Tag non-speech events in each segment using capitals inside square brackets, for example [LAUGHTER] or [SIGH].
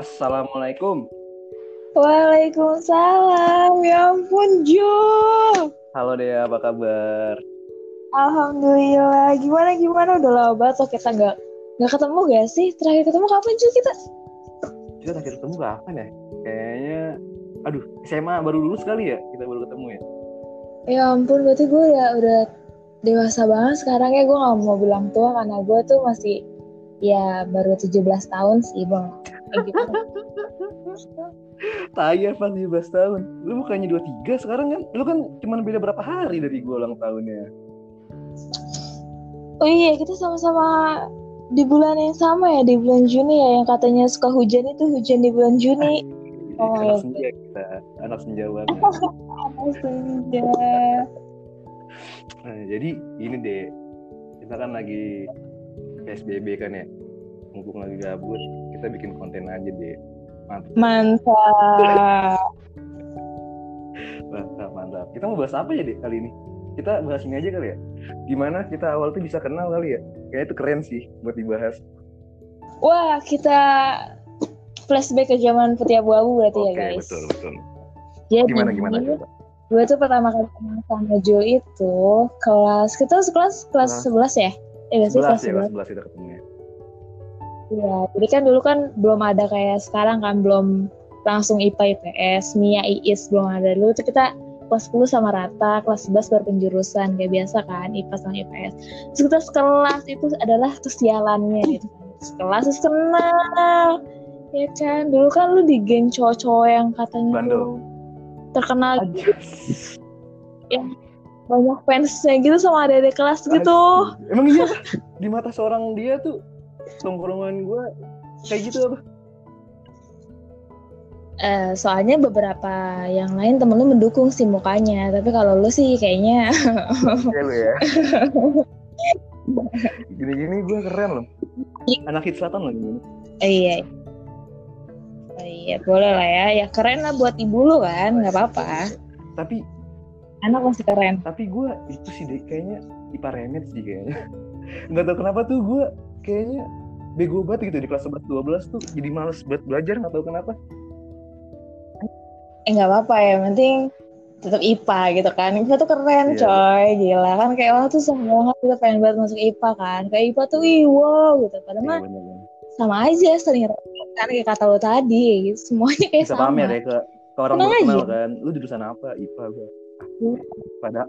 Assalamualaikum. Waalaikumsalam. Ya ampun, Jo. Halo Dea, apa kabar? Alhamdulillah. Gimana gimana udah lama banget loh kita nggak nggak ketemu gak sih? Terakhir ketemu kapan Jo kita? Kita terakhir ketemu kapan ya? Kayaknya, aduh SMA baru lulus kali ya kita baru ketemu ya. Ya ampun, berarti gue udah udah dewasa banget sekarang ya. Gue nggak mau bilang tua karena gue tuh masih ya baru 17 tahun sih bang. Taya pas 17 tahun. Lu bukannya 23 sekarang kan? Lu kan cuma beda berapa hari dari gue ulang tahunnya. Oh iya, kita sama-sama di bulan yang sama ya, di bulan Juni ya, yang katanya suka hujan itu hujan di bulan Juni. Oh, anak senja kita, anak senja banget. [LAUGHS] Senja. Nah, jadi ini deh, kita kan lagi PSBB kan ya. Mumpung lagi gabut, kita bikin konten aja deh. Mantap, Mantap. mantap, mantap. Kita mau bahas apa ya deh kali ini? Kita bahas ini aja kali ya. Gimana kita awal tuh bisa kenal kali ya? Kayaknya itu keren sih buat dibahas. Wah, kita flashback ke zaman putih abu-abu berarti ya Oke, guys. betul, betul. Jadi, Gimana gimana coba? gue tuh pertama kali kenal sama Jul itu kelas, kita sekelas kelas Kelas 11 ya? Eh, gak sih 11 kelas ya, 11. kelas 11 kita ketemu ya. Iya, jadi kan dulu kan belum ada kayak sekarang kan belum langsung IPA IPS, MIA IIS belum ada dulu tuh kita kelas 10 sama rata, kelas 11 baru penjurusan kayak biasa kan IPA sama IPS. Terus kita sekelas itu adalah kesialannya gitu kan. Sekelas terus kenal. Ya kan, dulu kan lu di geng cowok-cowok yang katanya terkenal Anjir. banyak fansnya gitu sama adik-adik kelas gitu. Emang iya di mata seorang dia tuh tongkrongan gue kayak gitu apa? Eh, soalnya beberapa yang lain temen lu mendukung sih mukanya, tapi kalau lu sih kayaknya Kayak lu ya. [LAUGHS] Gini-gini gue keren loh. Anak hit selatan loh gini. Eh, iya. Oh, iya, boleh lah ya. Ya keren lah buat ibu lu kan, nggak apa-apa. Tapi Anak masih keren. tapi gue itu sih deh kayaknya IPA remet sih kayaknya. [LAUGHS] Nggak tahu kenapa tuh gue kayaknya bego banget gitu di kelas 11 12 tuh jadi males buat belajar nggak tahu kenapa. Eh nggak apa-apa ya, yang penting tetap IPA gitu kan. IPA tuh keren Iya. coy, gila kan kayak orang tuh banget kita pengen banget masuk IPA kan. Kayak IPA tuh wih wow gitu. Padahal Iya mah bener-bener. sama aja sering kan kayak kata lu tadi gitu. Semuanya kayak Bisa sama. pamer ya ke, ke orang Tenang baru kenal kan. Lu jurusan apa? IPA gue. Pada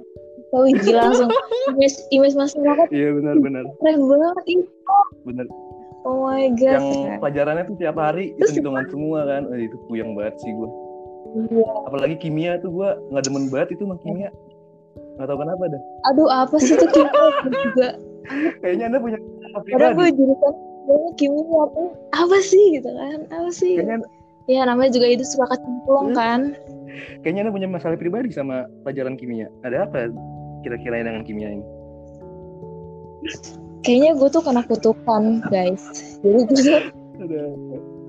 Oh, gila langsung [LAUGHS] image, image masyarakat iya benar-benar keren banget ih. bener. Oh my god. Yang pelajarannya tuh tiap hari Terus hitung-hitungan semua kan. Eh, itu puyeng banget sih gue. Iya. Apalagi kimia tuh gue nggak demen banget itu mah kimia. Nggak tahu kenapa dah. Aduh apa sih itu kimia [LAUGHS] juga. Kayaknya anda punya Padahal gue jurusan kimia apa? Apa sih gitu kan? Apa sih? Kayaknya Ya namanya juga itu suka kecemplung Hmm. kan. kayaknya anda punya masalah pribadi sama pelajaran kimia. Ada apa kira-kira dengan kimia ini? [LAUGHS] Kayaknya gue tuh kena kutukan guys. Jadi gue tuh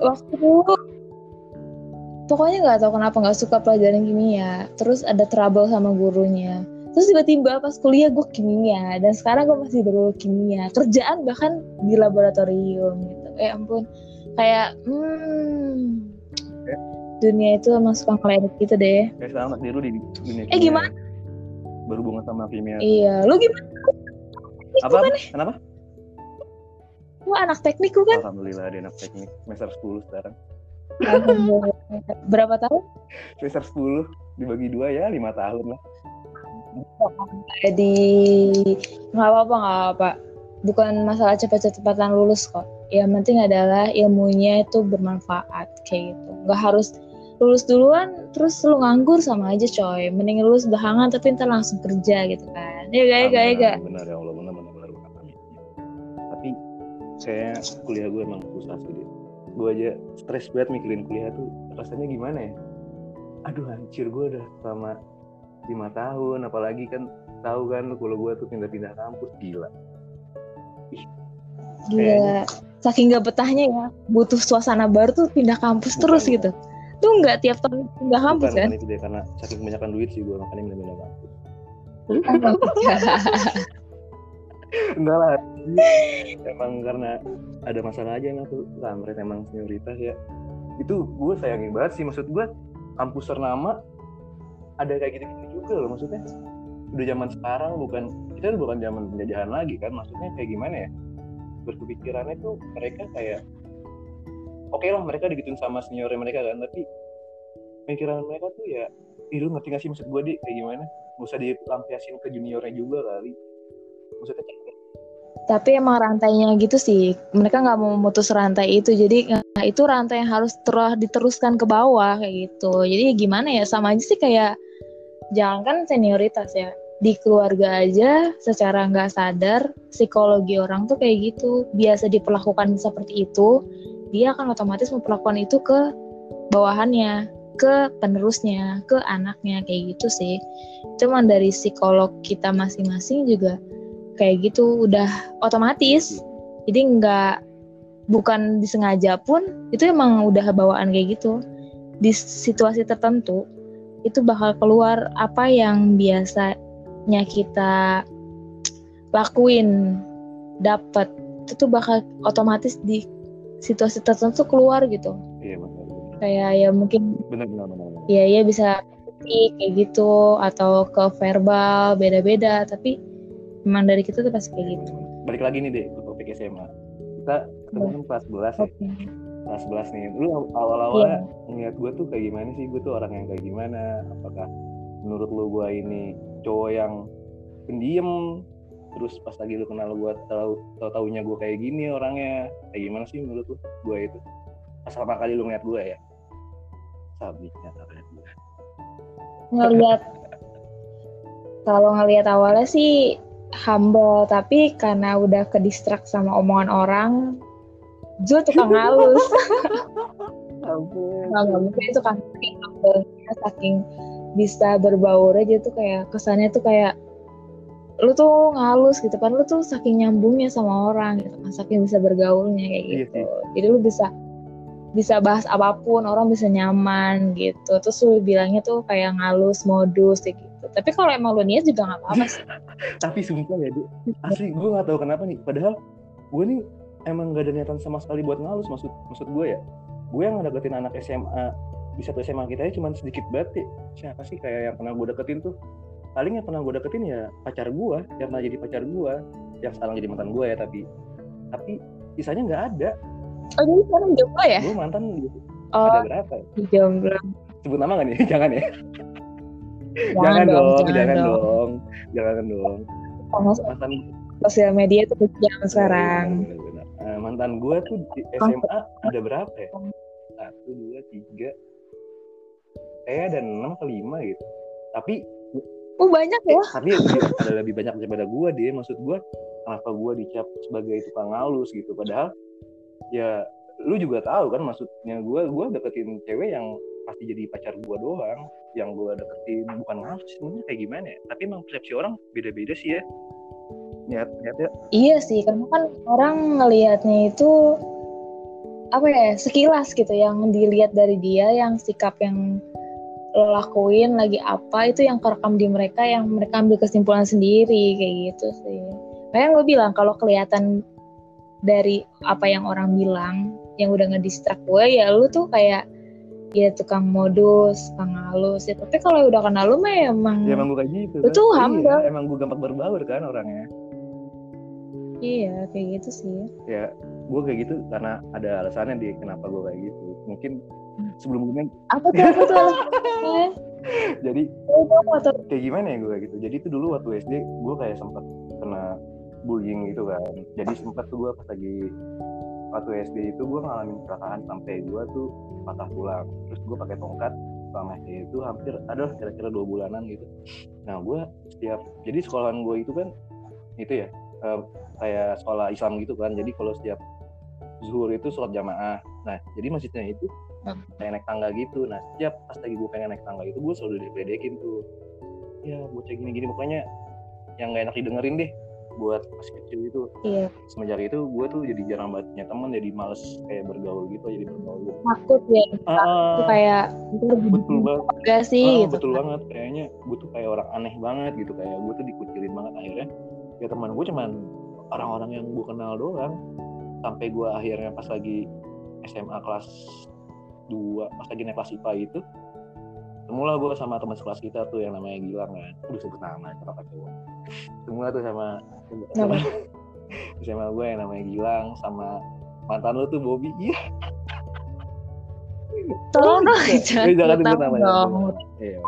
waktu pokoknya nggak tahu kenapa nggak suka pelajaran kimia. Terus ada trouble sama gurunya. Terus tiba-tiba pas kuliah gue kimia dan sekarang gue masih berulang kimia. Kerjaan bahkan di laboratorium gitu. Eh ampun, kayak hmm, dunia itu emang suka ngeledek gitu deh. Kayak sekarang dulu di dunia kimia. Eh, gimana? Berhubungan sama kimia. Iya, lu gimana? Teknik Apa? kan? Kenapa? Lu anak teknik kan? Alhamdulillah ada anak teknik semester 10 sekarang. Alhamdulillah. Berapa tahun? Semester 10 dibagi dua ya lima tahun lah. Jadi nggak apa-apa nggak apa. Bukan masalah cepat-cepatan lulus kok. Yang penting adalah ilmunya itu bermanfaat kayak gitu. Nggak harus lulus duluan terus lu nganggur sama aja coy. Mending lulus belakangan tapi ntar langsung kerja gitu kan. Ya gak ya gak ya gak. Benar ya saya kuliah gue emang susah sih deh. Gue aja stres banget mikirin kuliah tuh rasanya gimana ya? Aduh hancur gue udah selama lima tahun apalagi kan tahu kan kalau gue tuh pindah-pindah kampus gila. Gila. Saking gak betahnya ya. Butuh suasana baru tuh pindah kampus Bukan, terus bukan. gitu. Tuh nggak tiap tahun pindah kampus bukan, kan? bukan itu deh karena saking kebanyakan duit sih gue makanya pindah-pindah kampus. [LAUGHS] Enggak lah. Emang karena ada masalah aja emang tuh kampret emang senioritas ya. itu gue sayangin banget sih maksud gue kampus ternama ada kayak gitu-gitu juga loh maksudnya. Udah zaman sekarang bukan kita bukan zaman penjajahan lagi kan maksudnya kayak gimana ya? Berkepikirannya tuh mereka kayak oke okay lah mereka digituin sama seniornya mereka kan tapi pikiran mereka tuh ya ih ngerti gak sih maksud gue di kayak gimana? Gak usah dilampiasin ke juniornya juga kali. Maksudnya tapi emang rantainya gitu sih. Mereka nggak mau memutus rantai itu. Jadi nah, itu rantai yang harus terus diteruskan ke bawah kayak gitu. Jadi gimana ya? Sama aja sih kayak jangan kan senioritas ya. Di keluarga aja secara nggak sadar psikologi orang tuh kayak gitu. Biasa diperlakukan seperti itu dia akan otomatis memperlakukan itu ke bawahannya ke penerusnya ke anaknya kayak gitu sih. Cuman dari psikolog kita masing-masing juga kayak gitu udah otomatis. Jadi nggak bukan disengaja pun itu emang udah bawaan kayak gitu. Di situasi tertentu itu bakal keluar apa yang biasanya kita lakuin dapat itu tuh bakal otomatis di situasi tertentu keluar gitu. Iya benar kayak ya mungkin benar benar benar ya ya bisa kayak gitu atau ke verbal beda-beda. Tapi memang dari kita tuh pasti kayak gitu. Balik lagi nih deh ke topik SMA kita ketemu kelas 11 ya Oke. kelas 11 nih. Lu awal-awalnya Iya. ngeliat gue tuh kayak gimana sih? Gue tuh orang yang kayak gimana? Apakah menurut lu gue ini cowok yang pendiam? Terus pas lagi lu kenal gue tahu tahu taunya gue kayak gini orangnya kayak gimana sih menurut lu gue itu? Pas pertama kali lu ngeliat gue ya? Sabitnya ngeliat gue ngelihat kalau ngelihat awalnya sih humble tapi karena udah ke distract sama omongan orang Zul tukang halus. [LAUGHS] Ampun. Nggak nggak mungkin itu kan saking humble-nya, saking bisa berbaur aja tuh kayak kesannya tuh kayak lu tuh ngalus gitu kan lu tuh saking nyambungnya sama orang gitu kan saking bisa bergaulnya kayak Iya gitu. jadi lu bisa bisa bahas apa pun orang bisa nyaman gitu. Terus lu bilangnya tuh kayak ngalus modus kayak gitu tapi kalau emang lu niat juga nggak apa-apa sih. [LAUGHS] Tapi sumpah ya Du, asli gue gak tahu kenapa nih. Padahal gue nih emang gak ada niatan sama sekali buat ngalus maksud maksud gue ya. Gue yang ngedeketin anak SMA di satu SMA kita ya cuma sedikit banget ya. siapa sih kayak yang pernah gue deketin tuh? Paling yang pernah gue deketin ya pacar gue yang pernah jadi pacar gue yang sekarang jadi mantan gue ya tapi tapi sisanya nggak ada. Oh jadi sekarang jomblo ya? Gue mantan gitu. oh ada berapa ya? jomblo. Sebut nama gak nih? [LAUGHS] Jangan ya Jangan jangan, dong, jangan dong. jangan dong Sama mantan sosial media tuh kejam sekarang bener. Eh, mantan gue tuh di SMA ada berapa ya? Satu, dua, tiga. Eh ada enam ke lima gitu. Tapi oh banyak ya tapi ada lebih banyak daripada gue dia. Maksud gue kenapa gue dicap sebagai tukang halus gitu. Padahal ya lu juga tahu kan maksudnya gue gue deketin cewek yang pasti jadi pacar gue doang yang gue deketin bukan halus sebenarnya kayak gimana ya tapi emang persepsi orang beda-beda sih ya niat niatnya Iya sih, karena kan orang ngelihatnya itu apa ya sekilas gitu yang dilihat dari dia, yang sikap yang lo lakuin lagi apa itu yang kerekam di mereka, yang mereka ambil kesimpulan sendiri kayak gitu sih. Makanya gue bilang kalau kelihatan dari apa yang orang bilang, yang udah ngedistrak gue ya lu tuh kayak ya tukang modus, tukang halus ya. Tapi kalau udah kenal lu mah ya emang ya emang gue kayak gitu Lu kan. Iya, humble. emang gue gampang berbaur kan orangnya iya kayak gitu sih. ya gue kayak gitu karena ada alasannya di kenapa gue kayak gitu mungkin sebelumnya Apa tuh apa tuh [LAUGHS] jadi Oh, kayak gimana ya gue gitu jadi itu dulu waktu SD gue kayak sempat kena bullying gitu kan jadi sempat tuh gue pas lagi waktu SD itu gue ngalamin kecelakaan sampai gue tuh patah tulang. Terus gue pakai tongkat selama SD itu hampir ada kira-kira dua bulanan gitu. Nah gue setiap jadi sekolahan gue itu kan itu ya eh, kayak sekolah Islam gitu kan. Jadi kalau setiap zuhur itu sholat jamaah. Nah jadi masjidnya itu Hmm. kayak naik tangga gitu. Nah setiap pas lagi gue pengen naik tangga itu gue selalu diledekin tuh. Ya bocah gini-gini. Pokoknya yang gak enak didengerin deh buat masih kecil itu iya. Semenjak itu gue tuh jadi jarang banget punya teman jadi males kayak bergaul gitu jadi bergaul. Gitu takut ya ah, itu kayak betul banget. enggak sih Ah, gitu betul kan. banget. Kayaknya gue tuh kayak orang aneh banget gitu kayak gue tuh dikucilin banget akhirnya. Ya teman gue cuman orang-orang yang gue kenal doang. Sampai gue akhirnya pas lagi SMA kelas 2 pas lagi naik kelas IPA itu Semula gue sama teman sekelas kita tuh yang namanya Gilang kan. Udah sebut nama kenapa cowok Semula tuh sama [LAUGHS] sama, sama gue yang namanya Gilang sama mantan lu tuh Bobby. Iya. Tolong dong jangan jangan sebut nama dong. Iya.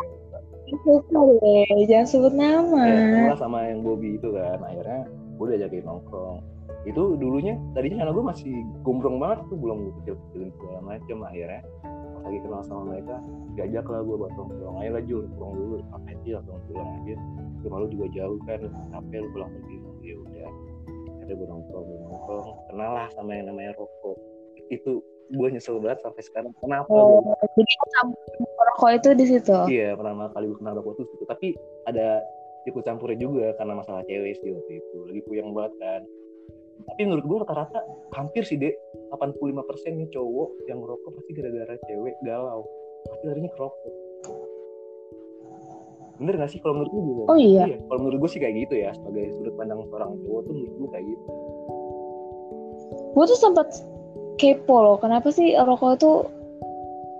Suka deh, jangan sebut nama. Ya, semula sama yang Bobby itu kan. Akhirnya gue udah jagain nongkrong. Itu dulunya tadinya anak gue masih gombrong banget tuh belum gue kecil kecilin segala macem. Akhirnya lagi kenal sama mereka diajak lah gue buat nongkrong ayo lah Jul nongkrong dulu apa sih langsung pulang aja rumah lu juga jauh kan capek lu pulang pergi ya udah akhirnya gue nongkrong gue nongkrong kenal lah sama yang namanya rokok itu gue nyesel banget sampai sekarang kenapa Oh, gue jadi rokok itu di situ. Iya, pertama kali gue kenal rokok tuh situ. Tapi ada ikut campurnya juga karena masalah cewek sih waktu itu. Lagi puyeng banget kan. Tapi menurut gue rata-rata hampir sih, Dek. 85% nih cowok yang ngerokok pasti gara-gara cewek galau. Pasti larinya ke rokok. Bener gak sih kalau menurut gue juga? Oh iya. Kalau menurut gue sih kayak gitu ya. Sebagai sudut pandang seorang cowok tuh menurut gue kayak gitu. Gue tuh sempat kepo loh, kenapa sih rokok itu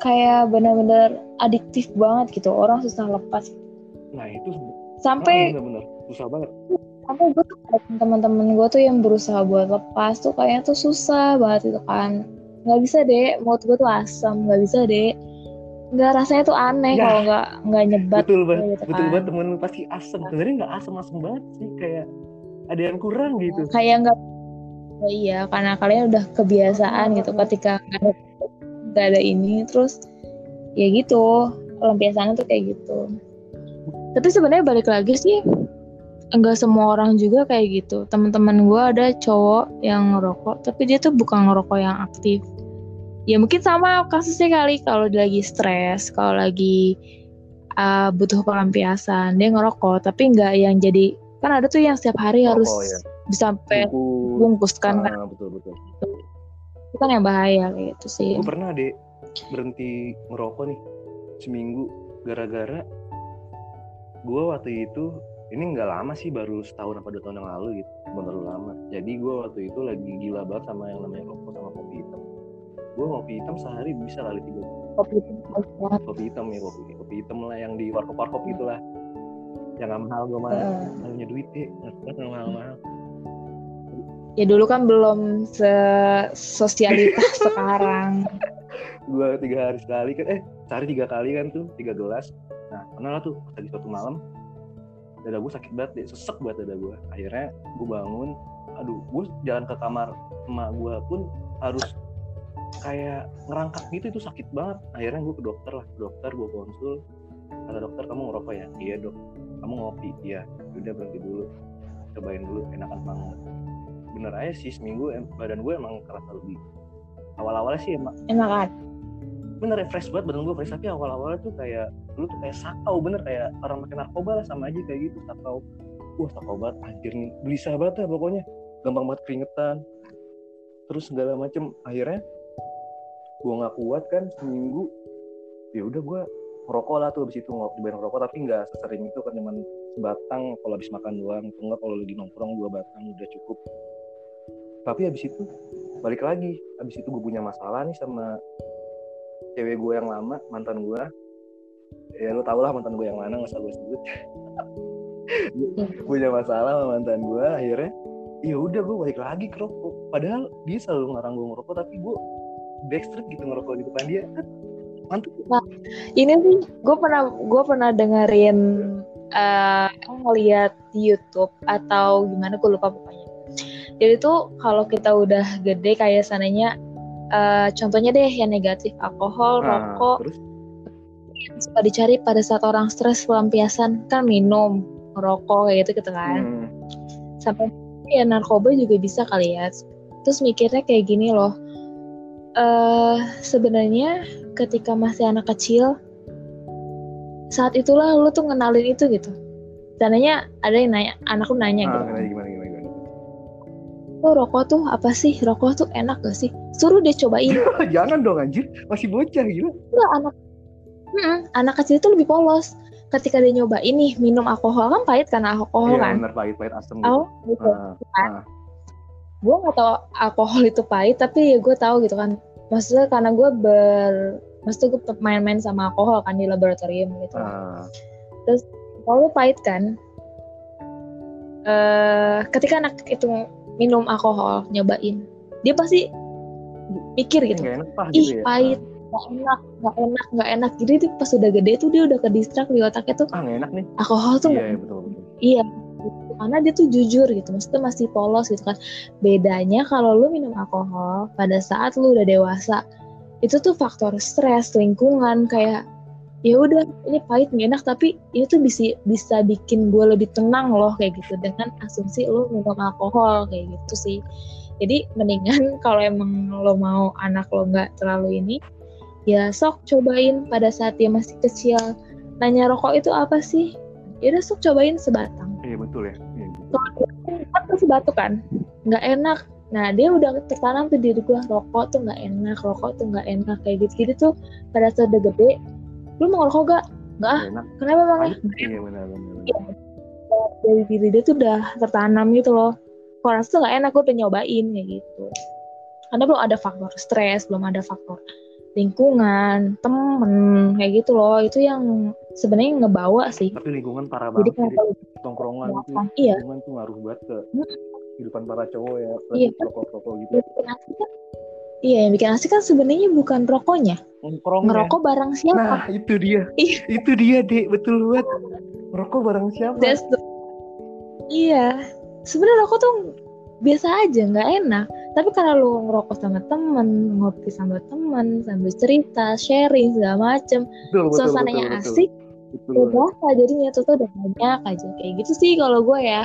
kayak benar-benar adiktif banget gitu. Orang susah lepas. Nah itu Sampai bener-bener susah banget. Sampai gue tuh teman-teman gue tuh yang berusaha buat lepas tuh kayaknya tuh susah banget itu kan. Nggak bisa deh, mulut gue tuh asam, nggak bisa deh. Nggak rasanya tuh aneh kalau nggak nggak nyebat. betul banget gitu betul kan. banget. Temen lu pasti asem. Sebenarnya nggak asem asem banget sih. Kayak ada yang kurang gitu. kayak nggak oh iya karena kalian udah kebiasaan gitu. Ketika nggak ada, ini terus ya gitu. Pelampiasannya tuh kayak gitu. Tapi sebenarnya balik lagi sih enggak semua orang juga kayak gitu. Teman-teman gue ada cowok yang ngerokok tapi dia tuh bukan ngerokok yang aktif. Ya mungkin sama kasusnya kali kalau dia lagi stres kalau lagi uh, butuh pelampiasan dia ngerokok tapi nggak yang jadi kan ada tuh yang setiap hari harus Rokok, ya. bisa sampai Bungkus. kan kan? Ah, betul betul. Itu kan yang bahaya kayak gitu sih. Gue pernah deh berhenti ngerokok nih seminggu. Gara-gara gue waktu itu ini nggak lama sih baru setahun apa dua tahun yang lalu gitu. Bener lama. Jadi gue waktu itu lagi gila banget sama yang namanya rokok sama kopi hitam. Gue kopi hitam sehari bisa kali tiga kopi banget kopi hitam ya kopi kopi hitam lah yang di warkop warkop gitulah. Yang nggak mahal gue mah. Heeh. punya duit deh nggak nggak mahal mahal ya dulu kan belum se sosialitas [LAUGHS] sekarang. Gue tiga hari sekali kan eh sehari tiga kali kan tuh tiga gelas. Nah pernah lah tuh pas lagi suatu malam dada gue sakit banget deh sesek banget dada gue akhirnya gue bangun aduh gue jalan ke kamar emak gue pun harus kayak ngerangkak gitu itu sakit banget. Akhirnya gue ke dokter lah ke dokter gue konsul. Kata dokter kamu ngerokok ya? Iya dok. Kamu ngopi? Iya. Udah berhenti dulu. Cobain dulu enakan banget. Bener aja sih seminggu em- badan gue emang kerasa lebih. Awal-awalnya sih emang enak kan bener ya fresh banget badan gue fresh. Tapi awal-awalnya tuh kayak dulu tuh kayak sakau bener. Kayak orang pakai narkoba lah sama aja kayak gitu sakau. Wah sakau banget anjir nih. Gelisah banget ya pokoknya. Gampang banget keringetan. Terus segala macem. Akhirnya gue nggak kuat kan seminggu. Ya udah gue ngerokok lah tuh abis itu ngerokok ngerokok. Tapi nggak sesering itu kan cuman sebatang. Kalau habis makan doang atau enggak kalau lagi nongkrong dua batang udah cukup. Tapi abis itu balik lagi. Abis itu gue punya masalah nih sama cewek gue yang lama mantan gue ya lu tau lah mantan gue yang mana nggak usah gue sebut. [LAUGHS] Punya masalah sama mantan gue akhirnya ya udah gue balik lagi ke rokok. Padahal dia selalu ngarang gue ngerokok tapi gue backstreet gitu ngerokok di depan dia. Kan mantep ini sih gue pernah gue pernah dengerin eh ngeliat di YouTube atau gimana gue lupa pokoknya. Jadi tuh kalau kita udah gede kayak sananya eh, contohnya deh yang negatif alkohol Nah, rokok. terus? Yang suka dicari pada saat orang stres pelampiasan kan minum ngerokok kayak gitu gitu kan. Hmm, sampai ya narkoba juga bisa kali ya. Terus mikirnya kayak gini loh. Eh sebenarnya ketika masih anak kecil saat itulah lu tuh ngenalin itu gitu. Tandanya ada yang nanya anak lu nanya ah, gitu. gimana gimana oh rokok tuh apa sih? Rokok tuh enak gak sih? Suruh dia cobain. [LAUGHS] Jangan dong anjir. Masih bocah gila. Enggak, anak Mm-mm, anak kecil itu lebih polos. Ketika dia nyoba ini minum alkohol kan pahit karena alkohol iya kan? bener pahit pahit asem gitu. Oh gitu. Ah, ah. gue gak tau alkohol itu pahit tapi ya gue tahu gitu kan. Maksudnya karena gue ber maksudnya gue main-main sama alkohol kan di laboratorium gitu. Ah, kalau lu pahit kan? Eh ketika anak itu minum alkohol nyobain dia pasti mikir gitu enak pah ih gitu ya. pahit nggak enak nggak enak nggak enak jadi dia pas udah gede tuh dia udah ke distrak di otaknya tuh Ah, enak nih. alkohol tuh Iya, iya, betul betul. Iya, karena dia tuh jujur gitu, maksudnya masih polos gitu kan. Bedanya kalau lu minum alkohol pada saat lu udah dewasa, itu tuh faktor stres, lingkungan kayak ya udah ini pahit nggak enak tapi ini tuh bisa bisa bikin gue lebih tenang loh kayak gitu dengan asumsi lu minum alkohol kayak gitu sih. Jadi mendingan [LAUGHS] kalau emang lo mau anak lo nggak terlalu ini, ya sok cobain pada saat dia masih kecil. Nanya rokok itu apa sih? Ya udah sok cobain sebatang Iya betul ya. Iya, betul. kan pasti batuk kan nggak enak nah dia udah tertanam tuh diri gue rokok tuh nggak enak rokok tuh nggak enak kayak gitu gitu tuh pada saat udah gede lu mau ngerokok gak nggak ah kenapa bang. Iya benar benar. benar. dari diri dia tuh udah tertanam gitu loh kalau rasa tuh nggak enak gue udah nyobain kayak gitu karena belum ada faktor stres belum ada faktor lingkungan temen kayak gitu loh itu yang sebenarnya ngebawa sih Tapi lingkungan parah jadi banget kenapa Dik. Tongkrongan itu iya lingkungan tuh ngaruh banget ke Hmm. kehidupan para cowok ya. Iya. Rokok-rokok gitu. Iya yang bikin asik kan sebenarnya bukan rokoknya Nongkrong ngerokok bareng siapa Nah, itu dia. Iya. itu dia, Dek. Betul banget. Ngerokok bareng siapa? That's the- iya sebenarnya rokok tuh biasa aja nggak enak tapi karena lu ngerokok sama temen ngopi sama temen sambil cerita sharing segala macem betul, betul, suasananya betul, betul. asik Betul berasa jadinya tuh tuh udah banyak aja kayak gitu sih kalau gue ya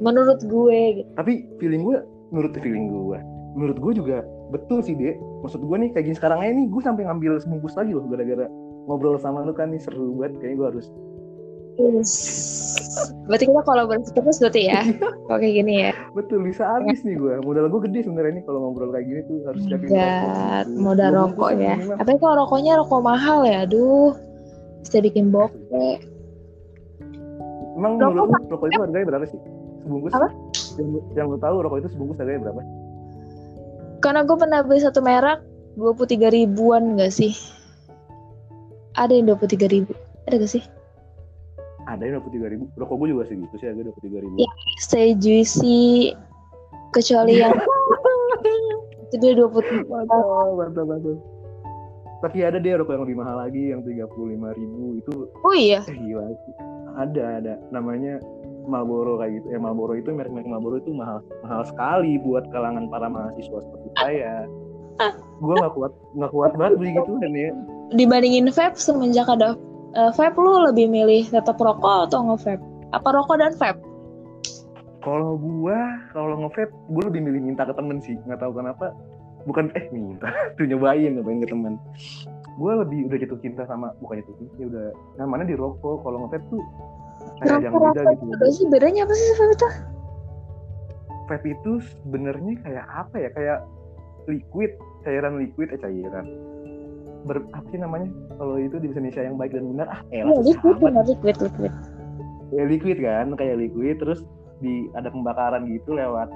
menurut gue gitu Tapi feeling gue, menurut feeling gue, menurut gue juga betul sih, Dek. Maksud gue nih, kayak gini sekarang aja nih, gue sampai ngambil sebungkus lagi loh, gara-gara ngobrol sama lu kan nih seru banget. Kayaknya gue harus Yes. berarti kita kolaborasi terus berarti ya kalau kayak gini ya betul bisa habis nih gue. Modal gue gede sebenarnya nih kalau ngobrol kayak gini tuh harus Enggak, rokok. modal rokok ya. Tapi kalau rokoknya rokok mahal ya, aduh. Bisa bikin bokeh. Emang Rokok menurut lu rokok itu harganya berapa sih? Sebungkus? Apa? Yang, yang lu tahu rokok itu sebungkus harganya berapa? Karena gue pernah beli satu merek 23 ribuan gak sih? Ada yang 23 ribu. Ada gak sih? Ada yang 23 ribu. Rokok gue juga segitu sih, harga 23 ribu. Iya. Stay juicy. Kecuali yang itu dia 23 Mantap, mantap, mantap. Tapi ada deh rokok yang lebih mahal lagi, yang 35 ribu itu Oh iya. eh, gila sih. Ada, ada. Namanya Marlboro kayak gitu. Ya Marlboro itu merek-merek Marlboro itu mahal mahal sekali buat kalangan para mahasiswa seperti saya. Gue nggak kuat nggak kuat banget beli gitu dan ya. Dibandingin vape semenjak ada eh, vape lu lebih milih tetap rokok atau nge-vape? Apa rokok dan vape? Kalau gua kalau nge-vape, gue lebih milih minta ke temen sih. Nggak tahu kenapa. Bukan eh minta, [LAUGHS] tuh nyobain nyobain ke temen. Gue lebih udah jatuh cinta sama bukan jatuh cinta, ya udah namanya di rokok. Kalau nge-vape tuh kayak yang beda gitu. apa sih? Bedanya apa sih vape itu? Vape itu sebenarnya kayak apa ya? Kayak liquid, cairan liquid, eh cairan. Ber, apa sih namanya? Kalau itu di bahasa Indonesia yang baik dan benar, ah elah susah liquid, benar liquid, liquid. ya liquid kan kayak liquid terus di ada pembakaran gitu lewat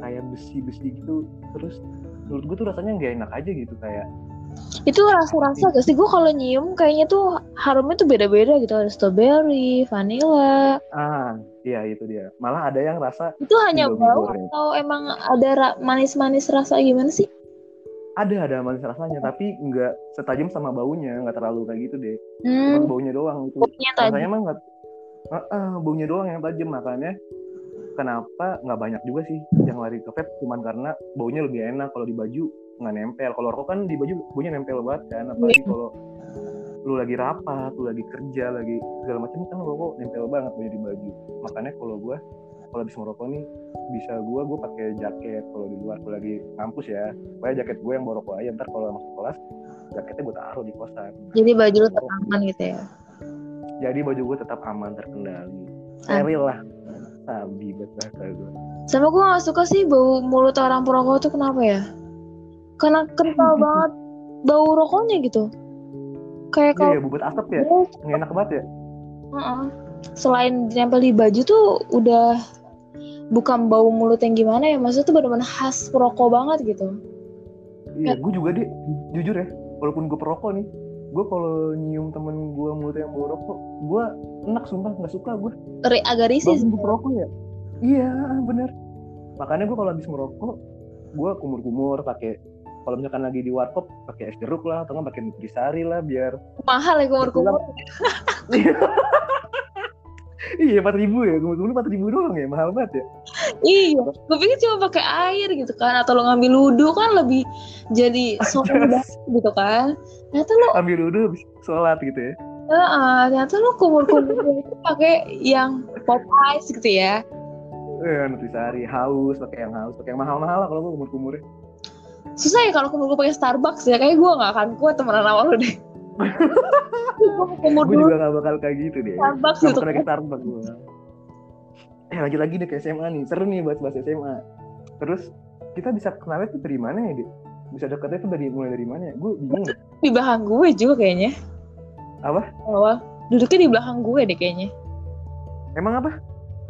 kayak besi-besi gitu terus menurut gue tuh rasanya nggak enak aja gitu kayak Itu rasa-rasa gak sih? Gue kalau nyium kayaknya tuh harumnya tuh beda-beda gitu. Ada strawberry, vanilla. ah iya itu dia. Malah ada yang rasa Itu hanya bau atau emang ada ra- manis-manis rasa gimana sih? ada ada manis rasanya tapi nggak setajam sama baunya. Nggak terlalu kayak gitu deh. Hmm, Cuma baunya doang itu. Baunya rasanya mah nggak Ah, ah, baunya doang yang tajam. Makanya kenapa nggak banyak juga sih yang lari ke vape? Cuman karena baunya lebih enak kalau di baju nggak nempel. Kalau rokok kan di baju baunya nempel banget kan apalagi kalau lu lagi rapat lu lagi kerja lagi segala macam kan rokok nempel banget baunya di baju. Makanya kalau gua kalau habis merokok nih bisa gua gua pakai jaket kalau di luar kalau lagi kampus ya. Supaya jaket gue yang bawa rokok aja ntar kalau masuk kelas jaketnya gue taruh di kosan. Jadi baju lu tetap aman gitu ya. jadi baju gue tetap aman terkendali. Ah. steril lah. Sabi bahasa gue Sama gue gak suka sih bau mulut orang perokok tuh kenapa ya? Karena kental [LAUGHS] banget bau rokoknya gitu. Kayak iya kalau ya bubut asap ya? Nggak enak banget ya? Heeh. Selain ditempel di baju tuh udah bukan bau mulut yang gimana ya, maksudnya tuh benar-benar khas perokok banget gitu. iya gue juga deh jujur ya walaupun gue perokok nih gue kalau nyium temen gue mulutnya mau rokok gue enak sumpah nggak suka gue Ri- agak risih gue perokok ya? Iya bener. Makanya gue kalau habis merokok gue kumur-kumur pakai kalau misalkan lagi di warkop pakai es jeruk lah atau nggak pakai nutrisari lah biar mahal ya kumur-kumur [LAUGHS] iya empat ribu ya kumur-kumur empat ribu doang ya mahal banget ya. Iya gue pikir cuma pakai air gitu kan atau lo ngambil wudhu kan lebih jadi [LAUGHS] banget gitu kan. Ternyata lo ambil habis sholat gitu ya. Eh, ternyata lo kumur-kumur itu pakai yang pop ice gitu ya. Eh nutrisari haus pakai yang haus pakai yang mahal-mahal lah kalau gue kumur-kumurnya susah ya kalau kumur pakai Starbucks ya kayak gue nggak akan kuat temenan sama lo deh. Gue kumur gue juga gak bakal kayak gitu deh. Starbucks Gak gitu bakal kayak Starbucks gue eh lagi lagi deh ke SMA nih. Seru nih bahas bahas SMA terus kita bisa kenalnya tuh dari mana ya deh bisa deketnya tuh dari mulai dari mana ya? Gue bingung di belakang gue juga kayaknya. Apa? awal duduknya di belakang gue deh kayaknya. Emang apa?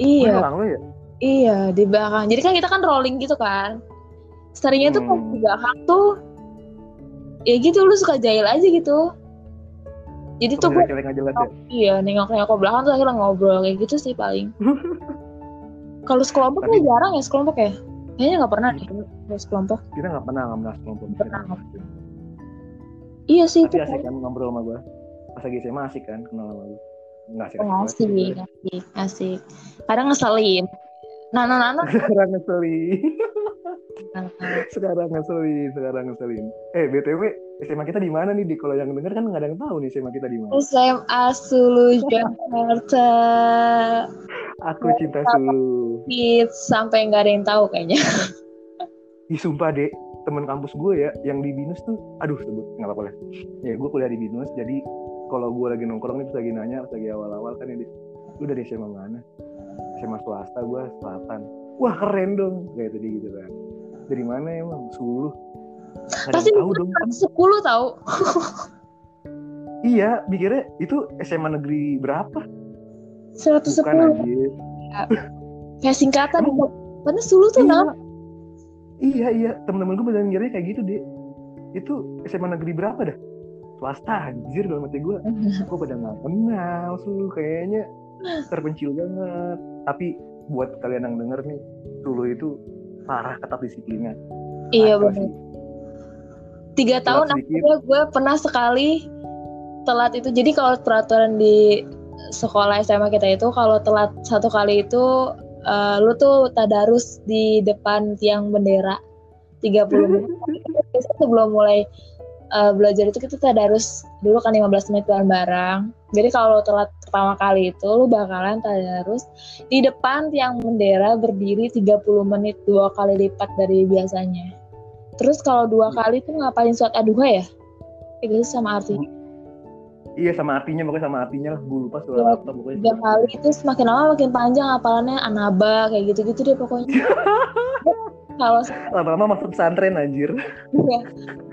Iya. Gue ngelang lo ya? Iya, di belakang. Jadi kan kita kan rolling gitu kan. Seringnya tuh pas Hmm. di belakang tuh ya gitu lu suka jahil aja gitu. Jadi tuh gue ya iya nengok-nengok ke belakang tuh akhirnya ngobrol kayak gitu sih paling. [LAUGHS] Kalau sekelompok Tapi- ya jarang ya sekelompok ya. Kayaknya nggak pernah deh kalau sekelompok. kita nggak pernah nggak pernah kelompok Pernah. Iya sih itu. tapi asik kan ngobrol sama gue pas lagi SMA asik kan kenal sama gue nggak asik Oh, asik, asik, asik. Kadang ngeselin. [LAUGHS] Nana Nana sekarang ngeselin sekarang ngeselin sekarang ngeselin eh btw SMA kita di mana nih di kalau yang denger kan nggak ada yang tahu nih SMA kita di mana SMA Sulu Jakarta. aku cinta Sulu Hits sampai nggak ada yang tahu kayaknya. Ih sumpah dek, temen kampus gue ya yang di binus tuh, aduh sebut nggak apa-apa lah. Ya gue kuliah di binus, jadi kalau gue lagi nongkrong nih lagi nanya, pas lagi awal-awal kan ya, lu dari SMA mana? SMA swasta gue selatan. Wah keren dong, kayak tadi gitu kan. Dari mana emang? Ada Pasti tahu dong. 10 tahu. Iya, mikirnya itu SMA negeri berapa? 110 Bukan anjir. kayak singkatan karena Sulu tuh Iya. nama Iya iya, temen-temen gue beneran ngiranya kayak gitu deh. Itu SMA negeri berapa dah? Swasta anjir dalam hati gue. [LAUGHS] Gue pada nggak kenal Sulu kayaknya [LAUGHS] terpencil banget. Tapi buat kalian yang denger nih, Sulu itu parah ketat disiplinnya. iya benar tiga tahun akhirnya gue pernah sekali telat itu. Jadi kalau peraturan di sekolah SMA kita itu kalau telat satu kali itu eh, lu tuh tadarus di depan tiang bendera. 30 [LAUGHS] menit. Biasanya sebelum mulai eh, belajar itu kita tadarus dulu kan 15 menit bareng-bareng. Jadi kalau telat pertama kali itu lu bakalan tadarus di depan tiang bendera berdiri 30 menit dua kali lipat dari biasanya. Terus kalau dua kali tuh ngapain suat aduha ya? Gitu sama artinya. Iya sama artinya, pokoknya sama artinya lah. Gue lupa Iya, apa pokoknya. tiga kali itu semakin lama makin panjang hafalannya anaba kayak gitu-gitu deh pokoknya. [LAUGHS] Kalau Lama-lama masuk pesantren anjir. ya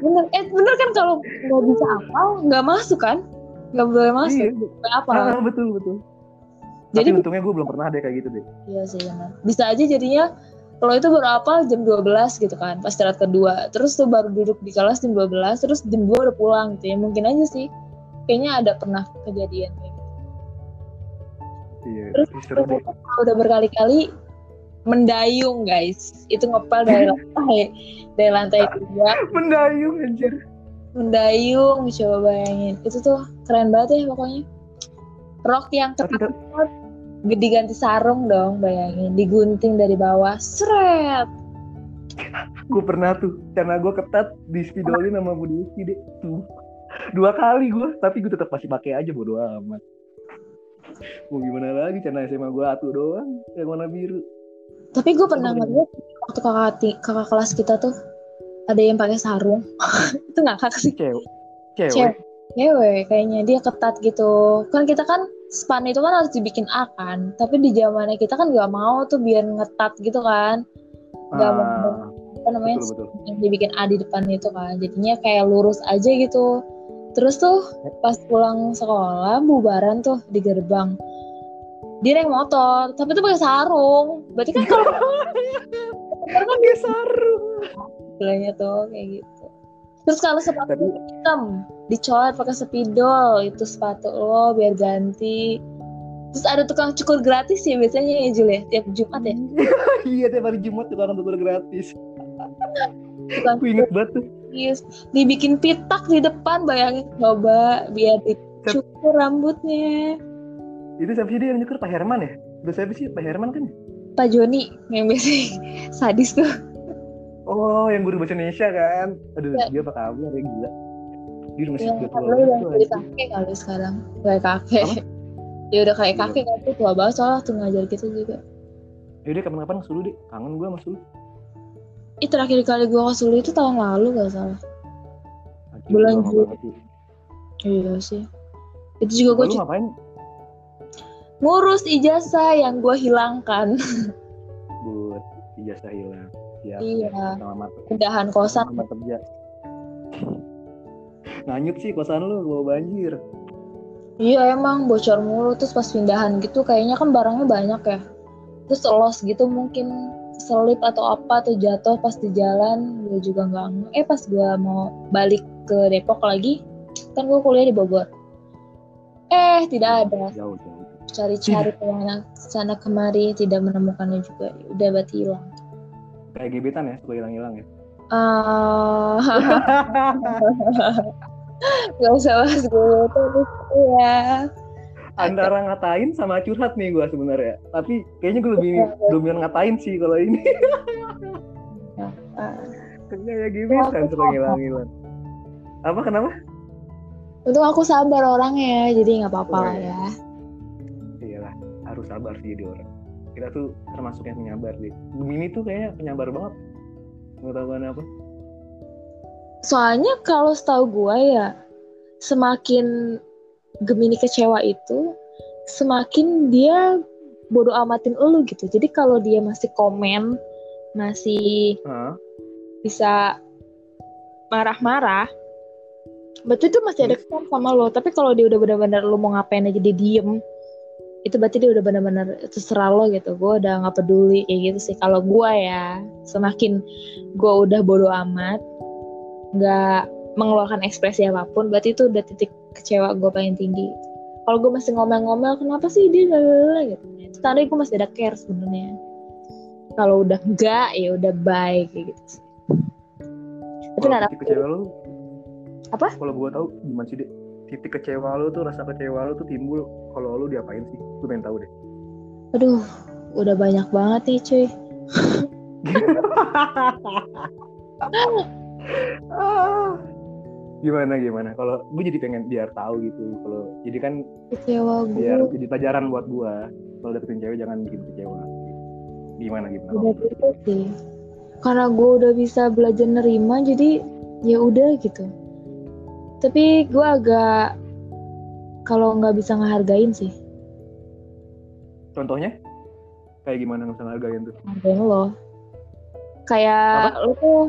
bener. Eh bener kan kalau nggak bisa hafal nggak masuk kan nggak boleh masuk Iya, apa ah, betul betul. Jadi- Tapi untungnya gue belum pernah deh kayak gitu deh. iya sih benar bisa aja jadinya kalau itu baru hafal jam 12 gitu kan pas istirahat kedua terus tuh baru duduk di kelas jam 12 terus jam 2 udah pulang gitu ya mungkin aja sih kayaknya ada pernah kejadian kayak gitu. Iya, Terus seru deh. Kalau udah berkali-kali mendayung guys itu ngepel dari [LAUGHS] lantai dari lantai dua Mendayung anjir. Mendayung coba bayangin. Itu tuh keren banget ya pokoknya. Rok yang ketat diganti sarung dong bayangin. Digunting dari bawah. Seret! Gue pernah tuh karena gue ketat di spidolin sama Bu Devi deh tuh. Dua kali gue tapi gue tetap masih pakai aja bodo amat. Mau gimana lagi karena SMA gue atu doang yang warna biru. Tapi gue pernah ngeliat waktu kakak kakak kelas kita tuh ada yang pakai sarung. [LAUGHS] Itu nggak kakak sih cewek cewek. Cewek. kayaknya. Dia ketat gitu. Kan kita kan span itu kan harus dibikin A kan. Tapi di zamannya kita kan nggak mau tuh biar ngetat gitu kan. Nggak mau ah, apa namanya betul betul. yang dibikin A di depan itu kan. Jadinya kayak lurus aja gitu. Terus tuh pas pulang sekolah bubaran tuh di gerbang. Dia naik motor tapi tuh pakai sarung. Berarti kan kalau motor [LAUGHS] kan pakai sarung bilangnya tuh kayak gitu Terus kalau sepatu Tapi hitam dicoret pakai spidol itu sepatu lo biar ganti. Terus ada tukang cukur gratis ya biasanya ya Jul ya tiap Jumat ya. [LAUGHS] iya tiap hari Jumat tukang tukar gratis. Tukang Aku inget banget tuh. gratis. Dibikin pitak di depan bayangin coba biar dicukur rambutnya. Itu siapa sih dia yang nyukur Pak Herman ya? Udah siapa sih Pak Herman kan? Pak Joni yang biasanya [LAUGHS] sadis tuh. Oh, yang guru bahasa Indonesia kan? Aduh, Ya. dia apa kabar ya gila. Dia masih Yang tua udah banget tuh, anjing. kakek kali sekarang. Kayak kakek. Ya udah kayak kakek kan tuh tua banget soalnya tuh ngajar kita juga. Yaudah kapan-kapan ke Sulu deh. Kangen gue sama Sulu. Ih terakhir kali gua ke Sulu itu tahun lalu gak salah. Anjir, Bulan Juli. Iya sih. Itu juga gue ngapain? ngurus ijazah yang gue hilangkan. [LAUGHS] Buat ijazah hilang. Siap. Iya. Pindahan kosan. Sama kerja. Nanyut sih kosan lu bawa banjir. Iya emang bocor mulu terus pas pindahan gitu kayaknya kan barangnya banyak ya. Terus los gitu mungkin selip atau apa atau jatuh pas di jalan gue juga nggak eh pas gue mau balik ke Depok lagi kan gue kuliah di Bogor eh tidak ada Jauh jauh. cari-cari ke mana sana kemari tidak menemukannya juga Ya udah berarti hilang Kayak gebetan ya, suka hilang-hilang ya. Ah, [LAUGHS] Gak usah bahas gue terus ya. Antara ngatain sama curhat nih gue sebenarnya. Tapi kayaknya gue lebih dominan ngatain sih kalau ini. Kayak gebetan suka hilang-hilang. Apa kenapa? Untung aku sabar orangnya, jadi nggak apa-apa lah iya. ya. Iyalah, harus sabar sih jadi orang. Kita tuh termasuk yang penyabar deh. Gemini tuh kayaknya penyabar banget. Nggak tahu kenapa. Soalnya kalau setahu gue ya, semakin Gemini kecewa itu, semakin dia bodoh amatin elu gitu. Jadi kalau dia masih komen, masih Hah? bisa marah-marah, berarti itu masih ada kesan sama lo. Tapi kalau dia udah benar-benar lo mau ngapain aja dia diem, itu berarti dia udah benar-benar terserah lo gitu. Gue udah nggak peduli kayak gitu sih. Kalau gue ya, semakin gue udah bodoh amat, nggak mengeluarkan ekspresi apa pun, berarti itu udah titik kecewa gue paling tinggi. Kalau gue masih ngomel-ngomel, kenapa sih dia lalala gitu? Itu tandanya gue masih ada care sebenarnya. Kalau udah enggak, ya udah bye kayak gitu. sih. Tapi nggak ada titik kecewa lu Apa? Kalau gua tahu gimana sih deh titik kecewa lu tuh rasa kecewa lu tuh timbul kalau lu diapain sih? Gue pengen tahu deh. Aduh, udah banyak banget nih cuy. [LAUGHS] Gimana gimana? Kalau gue jadi pengen biar tahu gitu. Kalau jadi kan Kecewa biar gue. jadi pelajaran buat gua. Kalau dapetin cewek jangan bikin kecewa. Gimana gimana? Udah gitu sih. Karena gue udah bisa belajar nerima, jadi ya udah gitu. Tapi gue agak kalau nggak bisa ngehargain sih, Contohnya kayak gimana nggak bisa ngargain tuh? hargain lo. Kayak lo tuh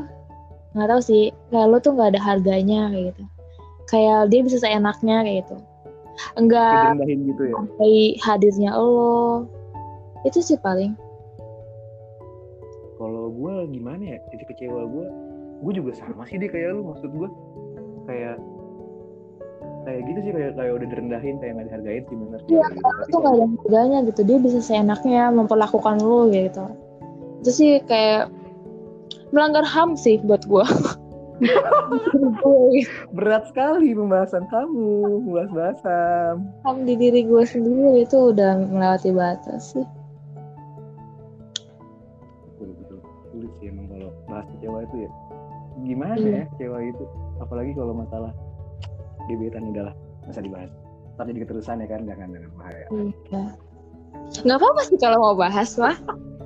nggak tahu sih, kayak lo tuh nggak ada harganya kayak gitu. Kayak dia bisa seenaknya kayak gitu. Enggak gitu ya. sampai hadirnya lo. Itu sih paling. Kalau gue gimana ya titik kecewa gue, gue juga sama sih deh kayak lu maksud gue kayak kayak gitu sih kayak kayak udah direndahin kayak nggak dihargain sih bener. Iya, tuh nggak ada harganya gitu. Dia bisa seenaknya memperlakukan lo gitu. Itu sih kayak melanggar HAM sih buat gue. [LAUGHS] berat sekali pembahasan kamu, membahas bahasan. HAM di diri gue sendiri itu udah melewati batas sih. Betul betul sulit sih emang kalau bahas kecewa itu ya. Gimana Iya. ya kecewa itu? Apalagi kalau masalah gebetan udahlah usah dibahas. Ntar jadi keterusan ya kan jangan jangan bahaya. Iya. Nggak apa-apa sih kalau mau bahas mah.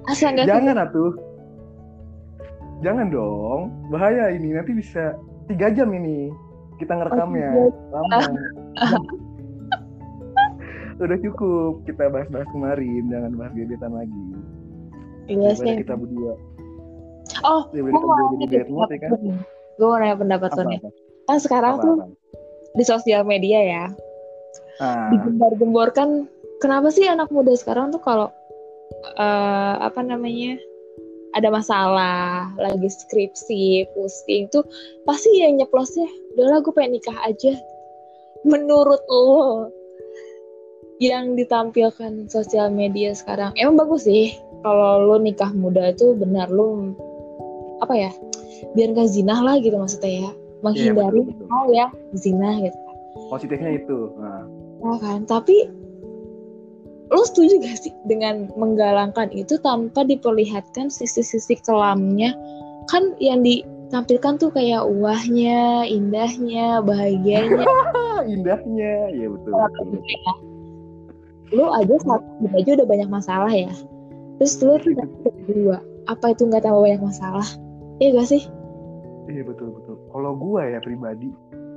Asal nggak Jangan atuh. Jangan dong, bahaya ini nanti bisa tiga jam ini kita ngerekamnya. Oh, Lama. [LAUGHS] Udah cukup kita bahas-bahas kemarin, jangan bahas gebetan lagi. Iya sih. kita berdua. Oh, gue mau nanya ya kan. Gue mau nanya pendapat lo nih. Kan sekarang apa, tuh apa. Di sosial media ya, Ah, digembar-gemborkan kenapa sih anak muda sekarang tuh kalau eh, apa namanya ada masalah lagi skripsi pusing tuh pasti yang nyeplosnya udahlah gue pengen nikah aja. Menurut lo yang ditampilkan sosial media sekarang emang bagus sih kalau lo nikah muda itu benar lo apa ya biar gak zina lah gitu maksudnya ya menghindari betul, betul. hal ya zina gitu positifnya itu nah, Oh kan? Tapi lo setuju gak sih dengan menggalangkan itu tanpa diperlihatkan sisi-sisi kelamnya? Kan yang ditampilkan tuh kayak wahnya indahnya bahagianya. Ah, [LAUGHS] indahnya ya betul, betul, betul. lu aja satu aja udah banyak masalah ya. Terus lu tuh dapet dua apa itu nggak tambah banyak masalah? Iya gak sih? Iya betul betul kalau gue ya pribadi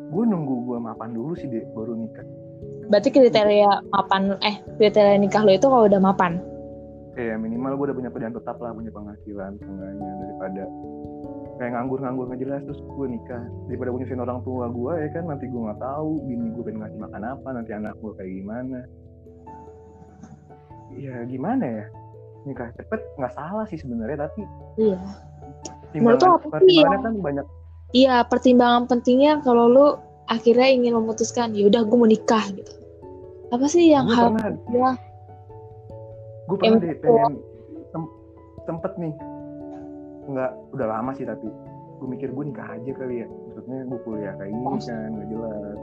gue nunggu gue mapan dulu sih deh baru nikah. Berarti kriteria mapan eh kriteria nikah lo itu kalau udah mapan? Kayak minimal gue udah punya pekerjaan tetap lah punya penghasilan seenggaknya daripada kayak nganggur-nganggur nggak jelas terus gue nikah. Daripada punya orang tua gue ya kan nanti gue nggak tahu bini gue pengen ngasih makan apa nanti anak gue kayak gimana. Ya gimana ya? Nikah cepet nggak salah sih sebenarnya tapi iya. Menurut tuh apa sih kan banyak iya pertimbangan pentingnya kalau lu akhirnya ingin memutuskan ya udah gue mau nikah gitu. Apa sih yang harus ya gue pernah deh pengen sem sempet nih. Nggak udah lama sih tapi. Gue mikir gue nikah aja kali ya. Maksudnya gue kuliah kayak gini kan nggak jelas.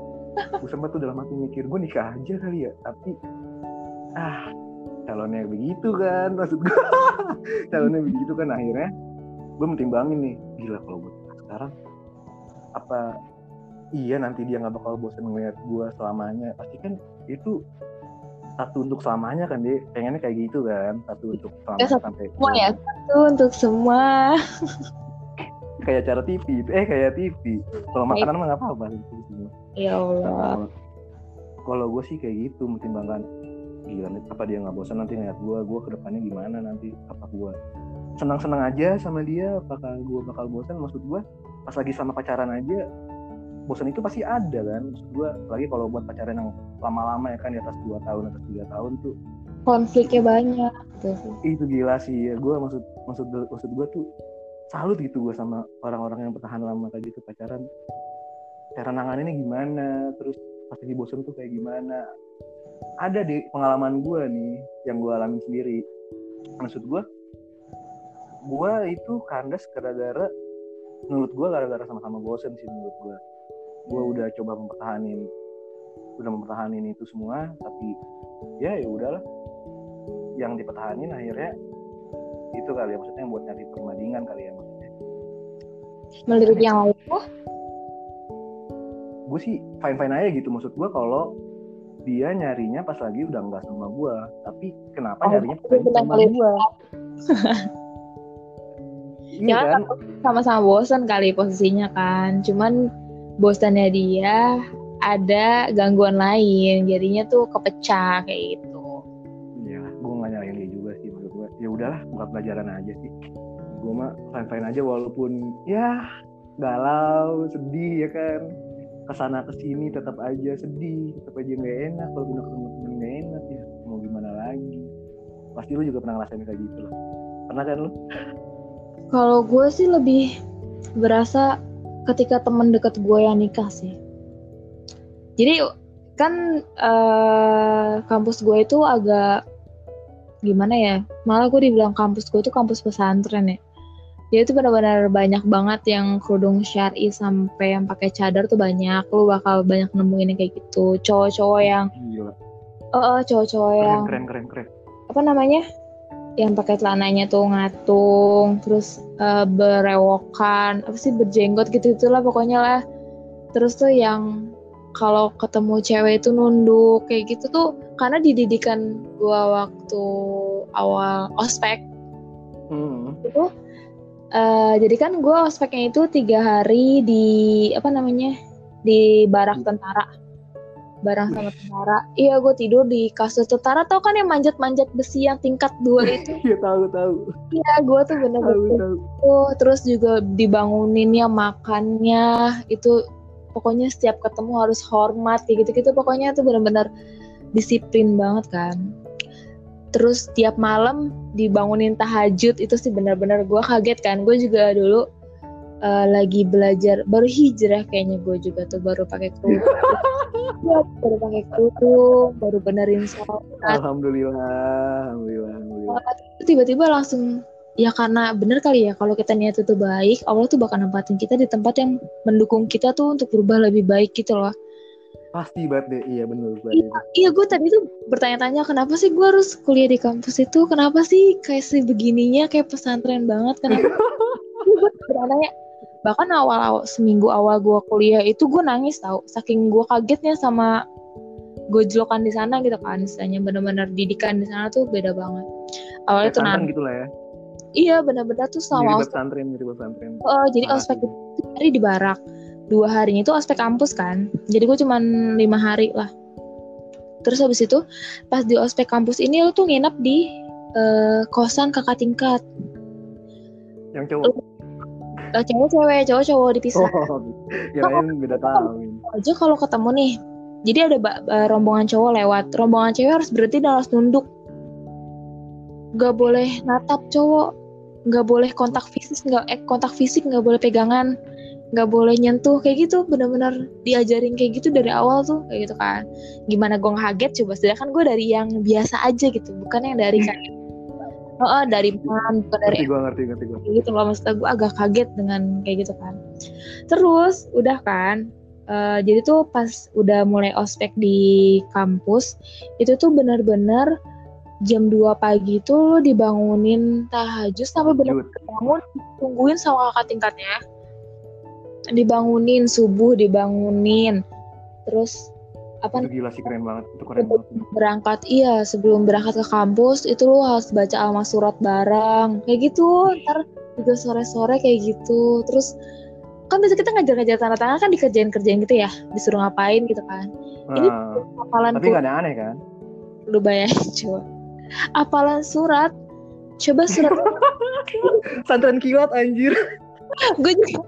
Gue sempet tuh dalam hati mikir gue nikah aja kali ya. Tapi ah calonnya begitu kan maksud gue [LAUGHS] calonnya begitu kan akhirnya gue mentimbangin nih. Gila kalau gue sekarang apa iya nanti dia nggak bakal bosan ngeliat gue selamanya. Pasti kan itu satu untuk selamanya kan dia pengennya kayak gitu kan? Satu untuk selamanya ya, sampai semua ya? satu untuk semua. Kayak cara TV eh kayak TV kalau makanan mah nggak apa-apa ya Allah. Kalau gue sih kayak gitu mempertimbangkan gila apa dia nggak bosan nanti ngeliat gue gue ke depannya gimana nanti apa gue senang-senang aja sama dia apakah gue bakal bosan maksud gue pas lagi sama pacaran aja bosan itu pasti ada kan. Maksud gue lagi kalau buat pacaran yang lama-lama ya kan di atas dua tahun atas tiga tahun tuh. Konfliknya banyak. Gitu. itu gila sih. Ya gue maksud maksud maksud gue tuh salut gitu gue sama orang-orang yang bertahan lama kayak gitu pacaran. Cara nanganinnya gimana? Terus pasti bosan tuh kayak gimana? Ada di pengalaman gue nih yang gue alami sendiri. Maksud gue gue itu kandas gara-gara menurut gue gara-gara sama-sama bosen sih menurut gue gue udah coba mempertahanin udah mempertahanin itu semua tapi ya ya udahlah. Yang dipertahanin akhirnya itu kali ya maksudnya buat nyari perbandingan kali ya maksudnya. Melirik yang lain gue sih fine fine aja gitu maksud gue kalau dia nyarinya pas lagi udah nggak sama gue tapi kenapa oh, nyarinya pas lagi sama gue [LAUGHS] iya kan. sama-sama bosan kali posisinya kan. Cuman bosannya dia ada gangguan lain. Jadinya tuh kepecah kayak gitu. Iya gue nggak nyalain dia juga sih menurut gue ya udahlah buat pelajaran aja sih. Gue mah fine fine aja walaupun ya galau sedih ya kan. Ke sana ke sini tetap aja sedih. Tetap aja nggak enak. Kalau udah ketemu temen nggak enak ya mau gimana lagi. Pasti lu juga pernah ngerasain kayak gitu loh pernah kan lu kalau gue sih lebih berasa ketika temen deket gue yang nikah sih. Jadi kan uh, kampus gue itu agak gimana ya malah gue dibilang kampus gue itu kampus pesantren ya. Dia itu benar-benar banyak banget yang kerudung syari sampai yang pakai cadar tuh banyak. Lu bakal banyak nemuin kayak gitu. Cowok-cowok yang Gila. oh, oh cowok-cowok yang keren keren keren. Apa namanya yang pakai celananya tuh ngatung terus uh, berewokan apa sih berjenggot gitu itulah pokoknya lah. Terus tuh yang kalau ketemu cewek itu nunduk kayak gitu tuh karena dididikan gua waktu awal ospek. Hmm. itu Uh, jadi kan gue ospeknya itu tiga hari di apa namanya di barak tentara barang sama tentara. Iya gue tidur di kasur tentara. Tau kan yang manjat-manjat besi yang tingkat dua [LAUGHS] itu? Iya tahu tahu. Iya gue tuh bener-bener oh terus juga dibanguninnya makannya itu pokoknya setiap ketemu harus hormat gitu gitu pokoknya tuh bener-bener disiplin banget kan. Terus tiap malam dibangunin tahajud itu sih benar-benar gue kaget kan. Gue juga dulu uh, lagi belajar baru hijrah kayaknya gue juga tuh baru pakai kerudung. [LAUGHS] Baru pakai kerudung baru benerin sholat. Alhamdulillah alhamdulillah, alhamdulillah. tiba-tiba langsung ya karena bener kali ya kalau kita niat itu baik Allah tuh bakal nempatin kita di tempat yang mendukung kita tuh untuk berubah lebih baik gitu loh. Pasti banget deh iya bener iya, iya gue tadi tuh bertanya-tanya kenapa sih gue harus kuliah di kampus itu? Kenapa sih kayak sih begininya kayak pesantren banget kenapa? [LAUGHS] Gue bertanya bahkan awal-awal seminggu awal gue kuliah itu gue nangis tau. Saking gue kagetnya sama gojlokan di sana gitu kan. Misalnya benar-benar didikan di sana tuh beda banget. Awalnya tuh nangis. gitu lah ya? Iya benar-benar tuh sama jadi pesantren jadi pesantren oh jadi ah, ospek itu hari di barak. Dua harinya itu ospek kampus kan. Jadi gue cuma lima hari lah. Terus habis itu pas di ospek kampus ini lu tuh nginep di uh, kosan kakak tingkat. Yang cowok uh, cewek cewek cowok cowok dipisah. Oh, kirain beda tahun. Aja kalau ketemu nih jadi ada rombongan cowok lewat. Rombongan cewek harus berhenti dan harus nunduk nggak boleh natap cowok. Nggak boleh kontak fisik nggak eh kontak fisik nggak boleh pegangan. Nggak boleh nyentuh kayak gitu. Benar-benar diajarin kayak gitu dari awal tuh kayak gitu kan. Gimana gue ngaget coba sedangkan gue dari yang biasa aja gitu bukan yang dari kayak oh, oh dari mana bukan dari gue ngerti ngerti gue gitu loh maksudnya gue agak kaget dengan kayak gitu kan. Terus udah kan uh, jadi tuh pas udah mulai ospek di kampus itu tuh benar-benar jam 2 pagi itu lo dibangunin tahajud sampai benar bangun tungguin sama kakak tingkatnya. Dibangunin subuh dibangunin. Terus apa itu gila sih keren banget. Itu keren banget. berangkat iya sebelum berangkat ke kampus itu lo harus baca alma surat bareng. Kayak gitu ntar juga sore-sore kayak gitu. Terus kan biasa kita ngajar-ngajar tanda tangan kan dikerjain-kerjain gitu ya disuruh ngapain gitu kan. Nah, ini hafalan tapi gak ada aneh kan? Lu bayangin coba. Apalan surat? Coba surat [LAUGHS] santren kilat anjir. Gue juga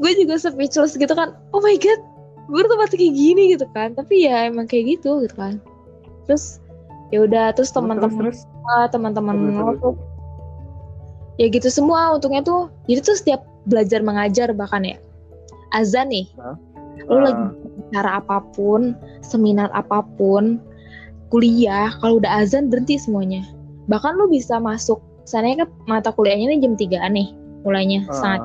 gue juga speechless gitu kan. Oh my god gue tuh pasti kayak gini gitu kan tapi ya emang kayak gitu gitu kan. Terus ya udah terus teman-teman teman-teman tuh ya gitu semua. Untungnya tuh jadi tuh setiap belajar mengajar bahkan ya. Azan nih huh? lo lagi cara apa pun seminar apa pun kuliah kalau udah azan berhenti semuanya. Bahkan lu bisa masuk sana kan mata kuliahnya nih jam 3 nih mulainya uh. saat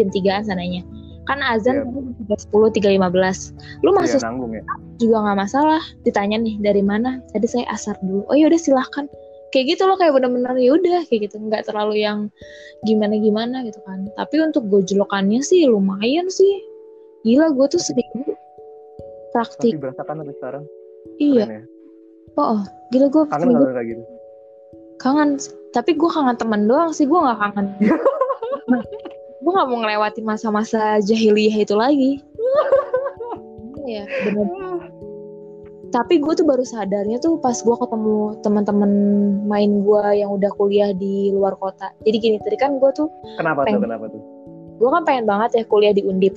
jam 3 sananya kan azan yeah. sepuluh tiga lima belas. Lu iya, masuk yeah, nanggung, ya? juga nggak masalah. Ditanya nih dari mana? Tadi saya asar dulu. Oh yaudah silahkan kayak gitu loh kayak bener-bener ya udah kayak gitu. Nggak terlalu yang gimana gimana gitu kan. Tapi untuk gojlokannya sih lumayan sih. Gila gue tuh sedikit praktik. Tapi kan sampai sekarang. Iya. Ya? oh, oh. Gila gue kangen gak kayak gitu? Kangen. Tapi gue kangen temen doang sih. Gue nggak kangen [LAUGHS] gue nggak mau ngelewatin masa-masa jahiliyah itu lagi. [LAUGHS] Ya bener. Tapi gue tuh baru sadarnya tuh pas gue ketemu teman-teman main gue yang udah kuliah di luar kota. Jadi gini tadi kan gue tuh kenapa pengen, tuh kenapa tuh? gue kan pengen banget ya kuliah di undip.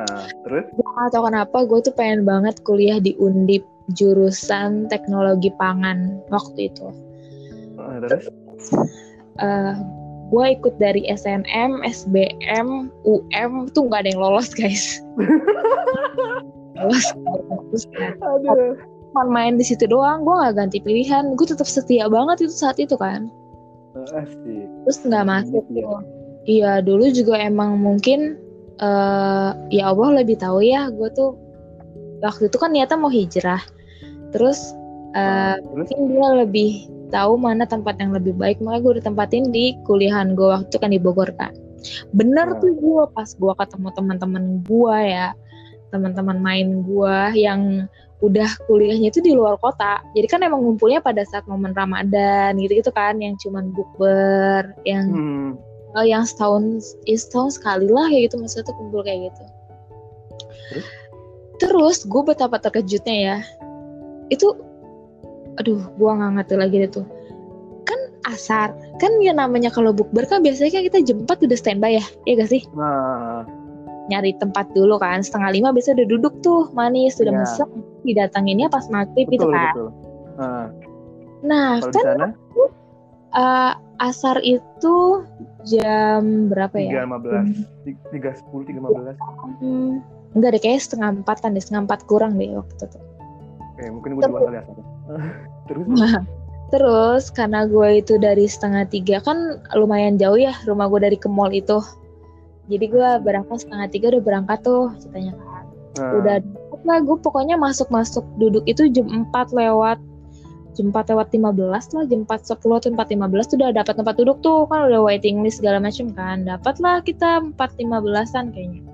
Nah, terus? Gue gak tau kenapa gue tuh pengen banget kuliah di undip jurusan teknologi pangan waktu itu. Nah, terus? Uh, gue ikut dari SNM, SBM, UM tuh nggak ada yang lolos guys. [LAUGHS] lolos, lolos kan. Cuma main di situ doang, gue nggak ganti pilihan, gue tetap setia banget itu saat itu kan. Asik. Terus nggak masuk ya. Iya dulu juga emang mungkin uh, ya Allah lebih tahu ya gue tuh waktu itu kan niatnya mau hijrah. Terus, uh, terus? mungkin dia lebih tahu mana tempat yang lebih baik makanya gue ditempatin di kuliahan gue waktu kan di Bogor kan bener tuh gue pas gue ketemu teman-teman gue ya teman-teman main gue yang udah kuliahnya itu di luar kota. Jadi kan emang ngumpulnya pada saat momen Ramadan gitu gitu kan yang cuman bukber yang hmm. uh, yang setahun ya setahun sekali lah kayak gitu maksudnya tuh kumpul kayak gitu. Terus, terus gue betapa terkejutnya ya itu aduh gua nggak ngerti lagi deh tuh kan asar kan ya namanya kalau bukber kan biasanya kan kita jam 4 udah standby ya iya gak sih nah. nyari tempat dulu kan setengah lima biasa udah duduk tuh manis sudah yeah. mesen didatanginnya pas maghrib gitu kan betul. Nah. Nah, Kalau kan sana uh, asar itu jam berapa ya? lima belas, tiga sepuluh, tiga lima belas. Hmm, enggak deh, kayaknya setengah empatan deh, setengah empat kurang deh waktu itu. Eh mungkin gue dua kali asar. [LAUGHS] Terus? Nah, terus karena gue itu dari setengah tiga kan lumayan jauh ya rumah gue dari ke mall itu. Jadi gue berangkat setengah tiga udah berangkat tuh ceritanya kan. nah, Udah lah gue pokoknya masuk-masuk duduk itu jam 4 lewat jam 4 lewat 15 lah jam 4 10 atau 4 15 tuh udah dapat tempat duduk tuh kan udah waiting list segala macam kan. Dapat lah kita 4 15an kayaknya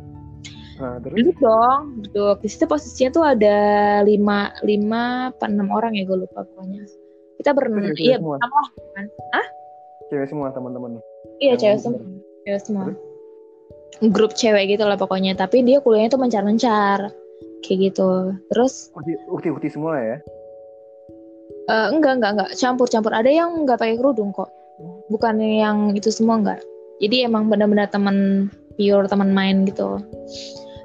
nah, terus? Duduk dong duduk. Di situ posisinya tuh ada 5 5 apa 6 orang ya gue lupa pokoknya. Kita berenam Cewek-cewek iya semua? lah kan. Cewek semua teman-teman. iya cewek semua. cewek semua. Grup cewek gitu lah pokoknya. Tapi dia kuliahnya tuh mencar-mencar. Kayak gitu. Terus? Ukti, ukti, ukti semua ya. Eh, enggak enggak enggak. Campur-campur. Ada yang enggak pakai kerudung kok. Bukan yang itu semua enggak. Jadi emang benar-benar teman pure teman main gitu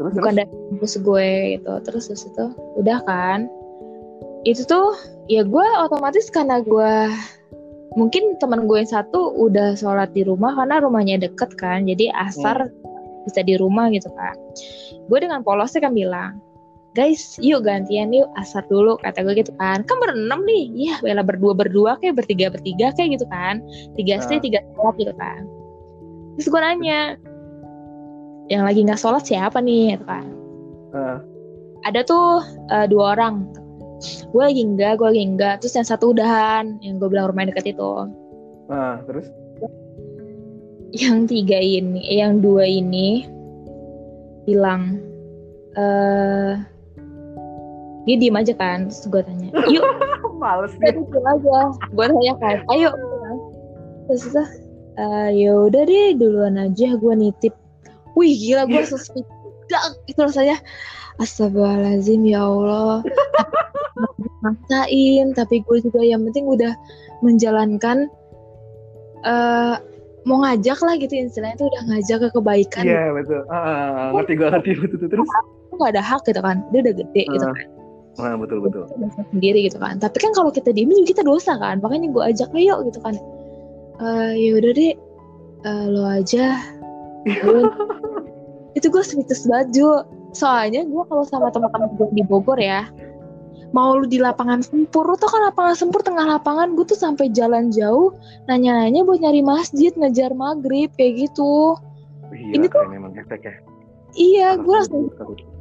Terus bukan terus. dari kampus gue gitu. Terus terus itu udah kan. Itu tuh ya gue otomatis karena gue mungkin teman gue yang satu udah sholat di rumah karena rumahnya deket kan. Jadi asar bisa di rumah gitu kan. Gue dengan polosnya kan bilang guys yuk gantian yuk asar dulu kata gue gitu kan. Kan berenam nih. Iya bela berdua berdua kayak bertiga bertiga kayak gitu kan. Tiga stay Ah. tiga sholat gitu kan. Terus gue nanya yang lagi nggak sholat siapa nih gitu kan. Ah, ada tuh eh, dua orang. Gue lagi enggak gue lagi enggak terus yang satu udahan yang gue bilang rumah deket itu. Nah, terus? Yang tiga ini eh, yang dua ini bilang eh dia diem aja kan. Terus gue tanya yuk. [LAUGHS] Males diem aja. Gue tanya kan ayo. Terus itu "Eh, ya udah deh duluan aja. Gue nitip wih gila gue langsung dak itu rasanya Astagfirullahaladzim ya Allah. Maksain tapi gue juga yang penting udah menjalankan eh mau ngajak lah gitu istilahnya tuh udah ngajak ke kebaikan. Iya betul. Ah, ah, ah, ngerti gue ngerti. [LAUGHS] Betul betul. terus. Lu nggak ada hak gitu kan. Dia udah gede gitu Ah. kan. Nah, betul betul. Dosa sendiri gitu kan. Tapi kan kalau kita diem juga kita dosa kan. Makanya gue ajak ayo gitu kan. Eh ya udah deh. Eh, lo aja. Gua- itu gue sweetest baju soalnya gue kalau sama teman-teman gue di Bogor ya mau lu di lapangan sempur lu tau kan lapangan sempur tengah lapangan gue tuh sampai jalan jauh nanya-nanya buat nyari masjid ngejar maghrib kayak gitu Iya, Ini keren emang efek ya. iya gue langsung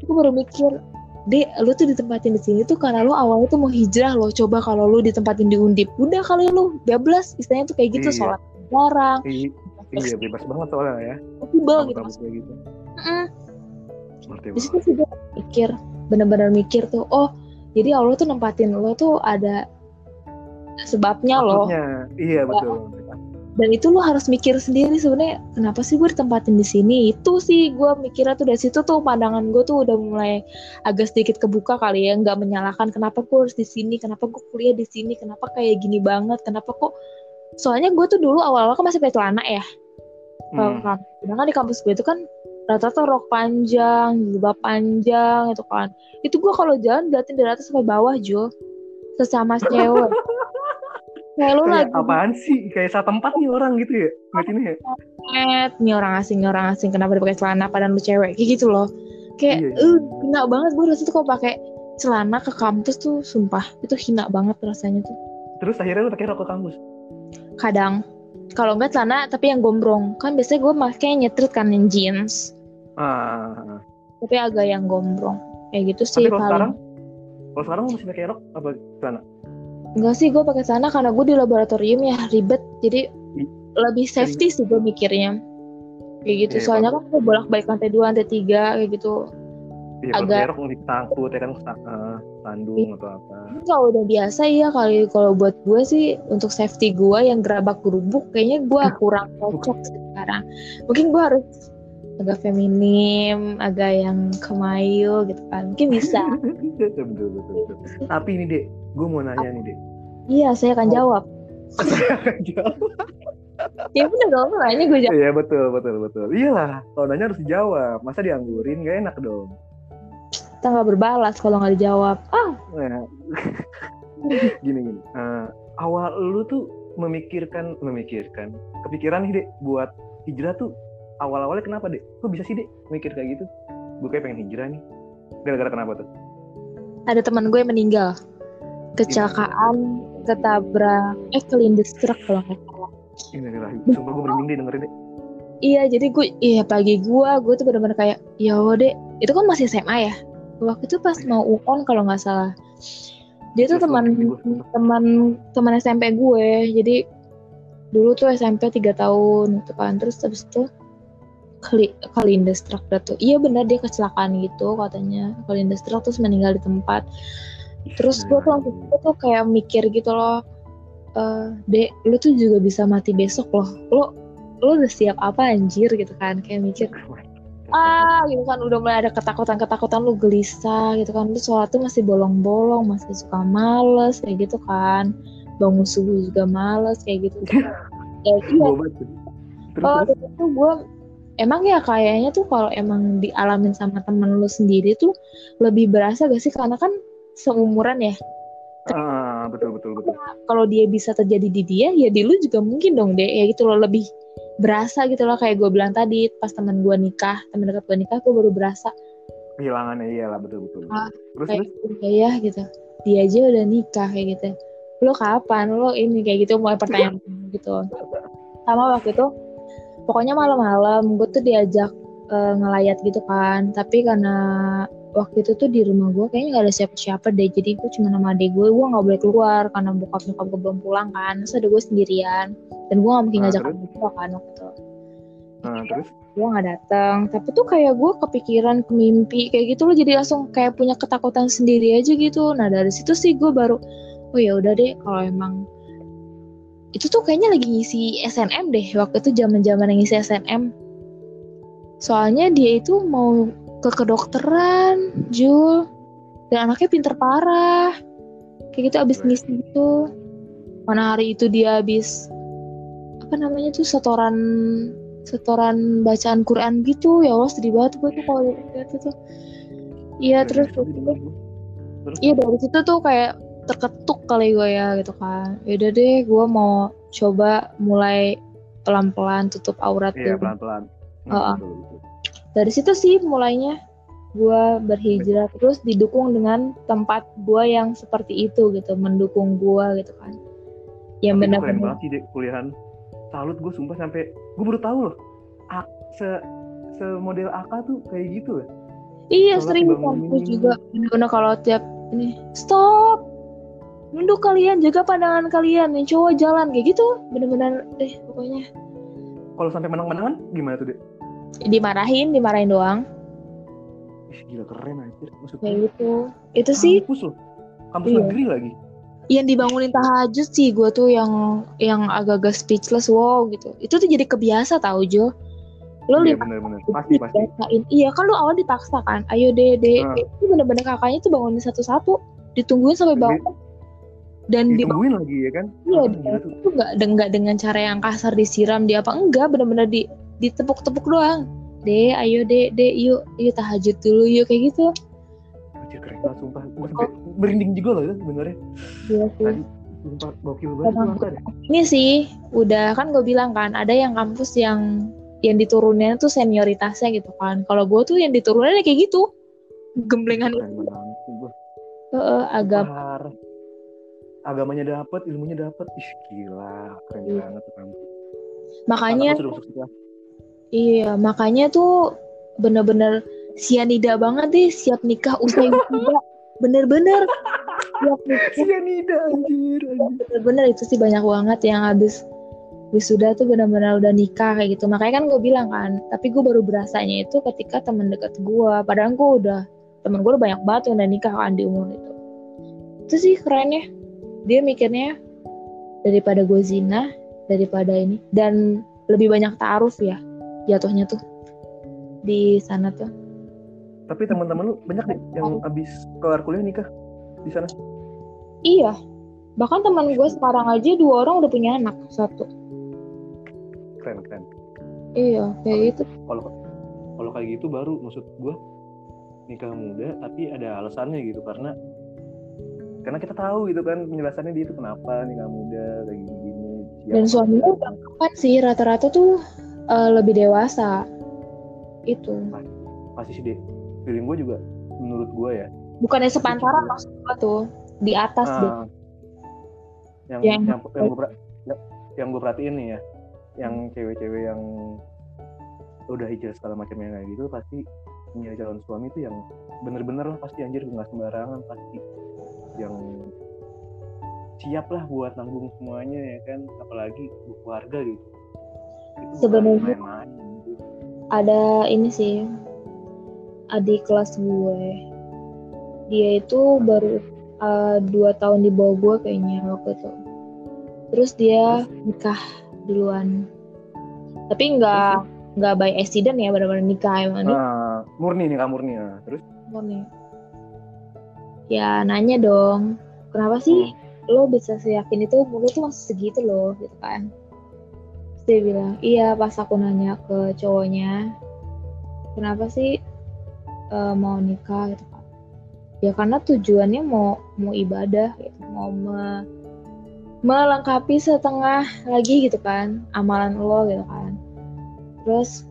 gue baru mikir dek lu tuh ditempatin di sini tuh karena lu awalnya tuh mau hijrah loh coba kalau lu ditempatin di undip udah kali lu bablas istilahnya tuh kayak gitu Iya. sholat jarang I- Iya bebas banget soalnya ya. possible gitu gitu. Ngerti di situ sih gue mikir bener-bener mikir tuh oh jadi Allah tuh nempatin lo tuh ada sebabnya loh. Maksudnya, iya betul. dan itu lo harus mikir sendiri sebenarnya kenapa sih gue ditempatin di sini? Itu sih gue mikirnya tuh dari situ tuh pandangan gue tuh udah mulai agak sedikit kebuka kali ya nggak menyalahkan kenapa gue harus di sini kenapa gue kuliah di sini kenapa kayak gini banget kenapa kok soalnya gue tuh dulu awal-awal kan masih pakai celana ya. Hmm. Sedangkan di kampus gue itu kan rata-rata rok panjang, jilbab panjang itu kan. Itu gue kalau jalan liatin dari atas sampai bawah Jo. Sesama cewek. [LAUGHS] Kayak lu lagi apaan sih? Kayak satu tempat nih orang gitu ya? Ngeliatinnya ya? nih orang asing, nih orang asing kenapa dia pakai celana padahal lu cewek kayak gitu loh. Kayak Iya, eh iya. hina banget gue rasanya tuh kalau pakai celana ke kampus tuh sumpah itu hina banget rasanya tuh. Terus akhirnya lu pakai rok ke kampus? Kadang kalau enggak celana tapi yang gombrong kan biasanya gue pakai nyetrit kan yang jeans Ah. tapi agak yang gombrong kayak gitu sih Tapi kalau paling. sekarang? Kalau sekarang masih pakai rok apa celana? Enggak sih, gue pakai sana karena gue di laboratorium ya ribet, jadi I- lebih safety sih gue mikirnya. Kayak gitu, Iya, soalnya kan gue bolak balik lantai dua, lantai tiga kayak gitu. Iya, kalau Agak- rok nanti takut ya kan uh, tandung atau apa. Kalau udah biasa ya kali kalau buat gue sih untuk safety gue yang gerabak gerubuk kayaknya gue [LAUGHS] kurang cocok sekarang. Mungkin gue harus agak feminim, agak yang kemayu gitu kan. Mungkin bisa. [LAUGHS] betul, betul, betul, betul. Tapi ini dek, gue mau nanya nih dek. iya, saya akan Oh. jawab. [LAUGHS] Ya bener dong, makanya gue jawab. Iya betul, betul, betul. Iyalah, kalau nanya harus dijawab. Masa dianggurin gak enak dong. Kita nggak berbalas kalau nggak dijawab. Ah, Nah, [LAUGHS] gini gini. Eh, awal lu tuh memikirkan memikirkan kepikiran nih dek buat hijrah tuh awal-awalnya kenapa dek? Kok bisa sih dek mikir kayak gitu? Gue kayak pengen hijrah nih. Gara-gara kenapa tuh? Ada teman gue yang meninggal. Kecelakaan ketabrak eh kelindes truk kalau nggak salah. Sumpah gue merinding deh dengerin deh iya jadi gue iya pagi gue gue tuh bener-bener kayak ya dek. Itu kan masih SMA ya? Waktu itu pas mau UON kalau nggak salah. Dia tuh teman teman teman SMP gue. Jadi dulu tuh SMP tiga tahun gitu kan. Terus habis itu kali kalindes truk tuh iya benar dia kecelakaan gitu katanya. Kalindes truk terus meninggal di tempat. Terus gue tuh langsung gue tuh kayak mikir gitu loh eh dek lu tuh juga bisa mati besok loh. Lo lo udah siap apa anjir? gitu kan kayak mikir. Ah gitu kan udah mulai ada ketakutan-ketakutan lu gelisah gitu kan. Lu sholat tuh masih bolong-bolong masih suka males kayak gitu kan. Bangun subuh juga males kayak gitu [LAUGHS] ya iya. Oh itu gue emang ya kayaknya tuh kalau emang dialamin sama temen lu sendiri tuh lebih berasa gak sih? Karena kan seumuran ya. Ah betul betul betul. Kalau dia bisa terjadi di dia ya di lu juga mungkin dong deh ya gitu loh lebih berasa gitu loh. Kayak gue bilang tadi pas teman gue nikah teman dekat gue nikah gue baru berasa. Kehilangannya iyalah betul betul, betul. Ah, terus kayak terus? gitu, ya gitu. Dia aja udah nikah kayak gitu. Lo kapan? Lo ini kayak gitu mulai pertanyaan [LAUGHS] gitu. Sama waktu itu pokoknya malam-malam gue tuh diajak eh, ngelayat gitu kan. Tapi karena waktu itu tuh di rumah gue kayaknya gak ada siapa-siapa deh. Jadi gue cuma sama adik gue gue nggak boleh keluar karena bokap nyokap gue belum pulang kan. Terus ada gue sendirian. Dan gue gak mungkin Nah, ngajak adik gue kan waktu itu. Nah, terus? gue nggak datang tapi tuh kayak gue kepikiran ke mimpi kayak gitu loh. Jadi langsung kayak punya ketakutan sendiri aja gitu. Nah dari situ sih gue baru oh ya udah deh kalau emang itu tuh kayaknya lagi ngisi SNM deh waktu itu zaman zaman ngisi SNM soalnya dia itu mau ke kedokteran Jul. Dan anaknya pinter parah. Kayak gitu abis ngisi gitu mana hari itu dia abis apa namanya tuh setoran setoran bacaan Quran gitu. Ya Allah sedih banget gue tuh kalau lihat itu. Iya terus terus? Iya dari situ tuh kayak terketuk kali gue ya gitu kan. Yaudah deh gue mau coba mulai pelan-pelan tutup aurat iya dulu. pelan pelan Heeh. dari situ sih mulainya gue berhijrah terus didukung dengan tempat gue yang seperti itu gitu. Mendukung gue gitu kan. Yang itu keren banget sih dek kuliahan. Salut gue sumpah sampai gue baru tahu loh A, se se model AK tuh kayak gitu ya. Iya Sholat sering kampus juga. Bener-bener kalau tiap ini stop nunduk kalian jaga pandangan kalian yang cowok jalan kayak gitu. Bener-bener eh pokoknya. Kalau sampai menang menangan gimana tuh dek? Dimarahin dimarahin doang. Ih, gila keren anjir. Maksudnya kayak gitu. Itu sih. Kampus loh. Kampus Iya. negeri lagi. Yang dibangunin tahajud sih gue tuh yang yang agak-agak speechless wow gitu. Itu tuh jadi kebiasa tau Jo. Lo iya bener bener pasti pasti. iya kan lo awal dipaksa kan? Ayo deh deh Ah. itu bener-bener kakaknya tuh bangunin satu-satu. Ditungguin sampai bangun dan di ditungguin lagi ya kan? Iya, Ah, dia tuh itu nggak nggak dengan cara yang kasar disiram dia apa enggak benar-benar di ditepuk-tepuk doang. Deh ayo deh deh yuk yuk tahajud dulu yuk kayak gitu. Anjir keren banget sumpah. Gue sampai merinding juga loh ya sebenarnya. Iya sih. tadi sumpah gokil banget. Ini sih udah kan gue bilang kan ada yang kampus yang yang diturunin tuh senioritasnya gitu kan. Kalau gue tuh yang diturunin kayak gitu. Gemblengan uh, agak. Agamanya dapat ilmunya dapat ih gila keren Iya. banget tuh kampus makanya sekolah iya makanya tuh bener-bener sianida banget deh siap nikah usai wisuda. [LAUGHS] Bener-bener. Siap nikah. Sianida anjir anjir. Bener-bener itu sih banyak banget yang habis wisuda tuh benar-benar udah nikah kayak gitu. Makanya kan gue bilang kan tapi gue baru berasanya itu ketika temen deket gue padahal gue udah temen gue udah banyak banget yang udah nikah kan di umur itu. Itu sih kerennya dia mikirnya daripada gue zina daripada ini dan lebih banyak taaruf ya jatuhnya tuh di sana tuh. Tapi teman-teman lu banyak deh yang abis kelar kuliah nikah di sana? Iya. Bahkan teman gue sekarang aja dua orang udah punya anak satu. Keren keren. Iya kayak gitu. kalau kalau kayak gitu baru maksud gue nikah muda tapi ada alasannya gitu karena karena kita tahu gitu kan penjelasannya dia itu kenapa nikah muda kayak gini gini dan suaminya udah kan sih rata-rata tuh uh, lebih dewasa. Itu. Pasti sih deh feeling gue juga menurut gue ya. Bukannya sepantaran maksud gue tuh di atas uh, deh yang yang yang, yang gue yang gue perhatiin nih ya yang cewek-cewek yang udah hijau segala macamnya kayak gitu pasti punya calon suami itu yang bener-bener lah pasti anjir nggak sembarangan pasti yang siap lah buat nanggung semuanya ya kan? Apalagi keluarga gitu. Sebenarnya ada ini sih adik kelas gue. Dia itu baru uh, dua tahun di bawah gue kayaknya waktu itu. Terus dia nikah duluan. Tapi nggak nggak by accident ya benar-benar nikah emang. Uh, murni nikah murni. Ya terus? Murni ya nanya dong. Kenapa sih hmm. lo bisa seyakin itu? Umur tuh masih segitu loh gitu kan. Terus dia bilang iya pas aku nanya ke cowoknya kenapa sih uh, mau nikah? Gitu kan. Ya karena tujuannya mau mau ibadah gitu. Mau me, melengkapi setengah lagi gitu kan amalan lo gitu kan. Terus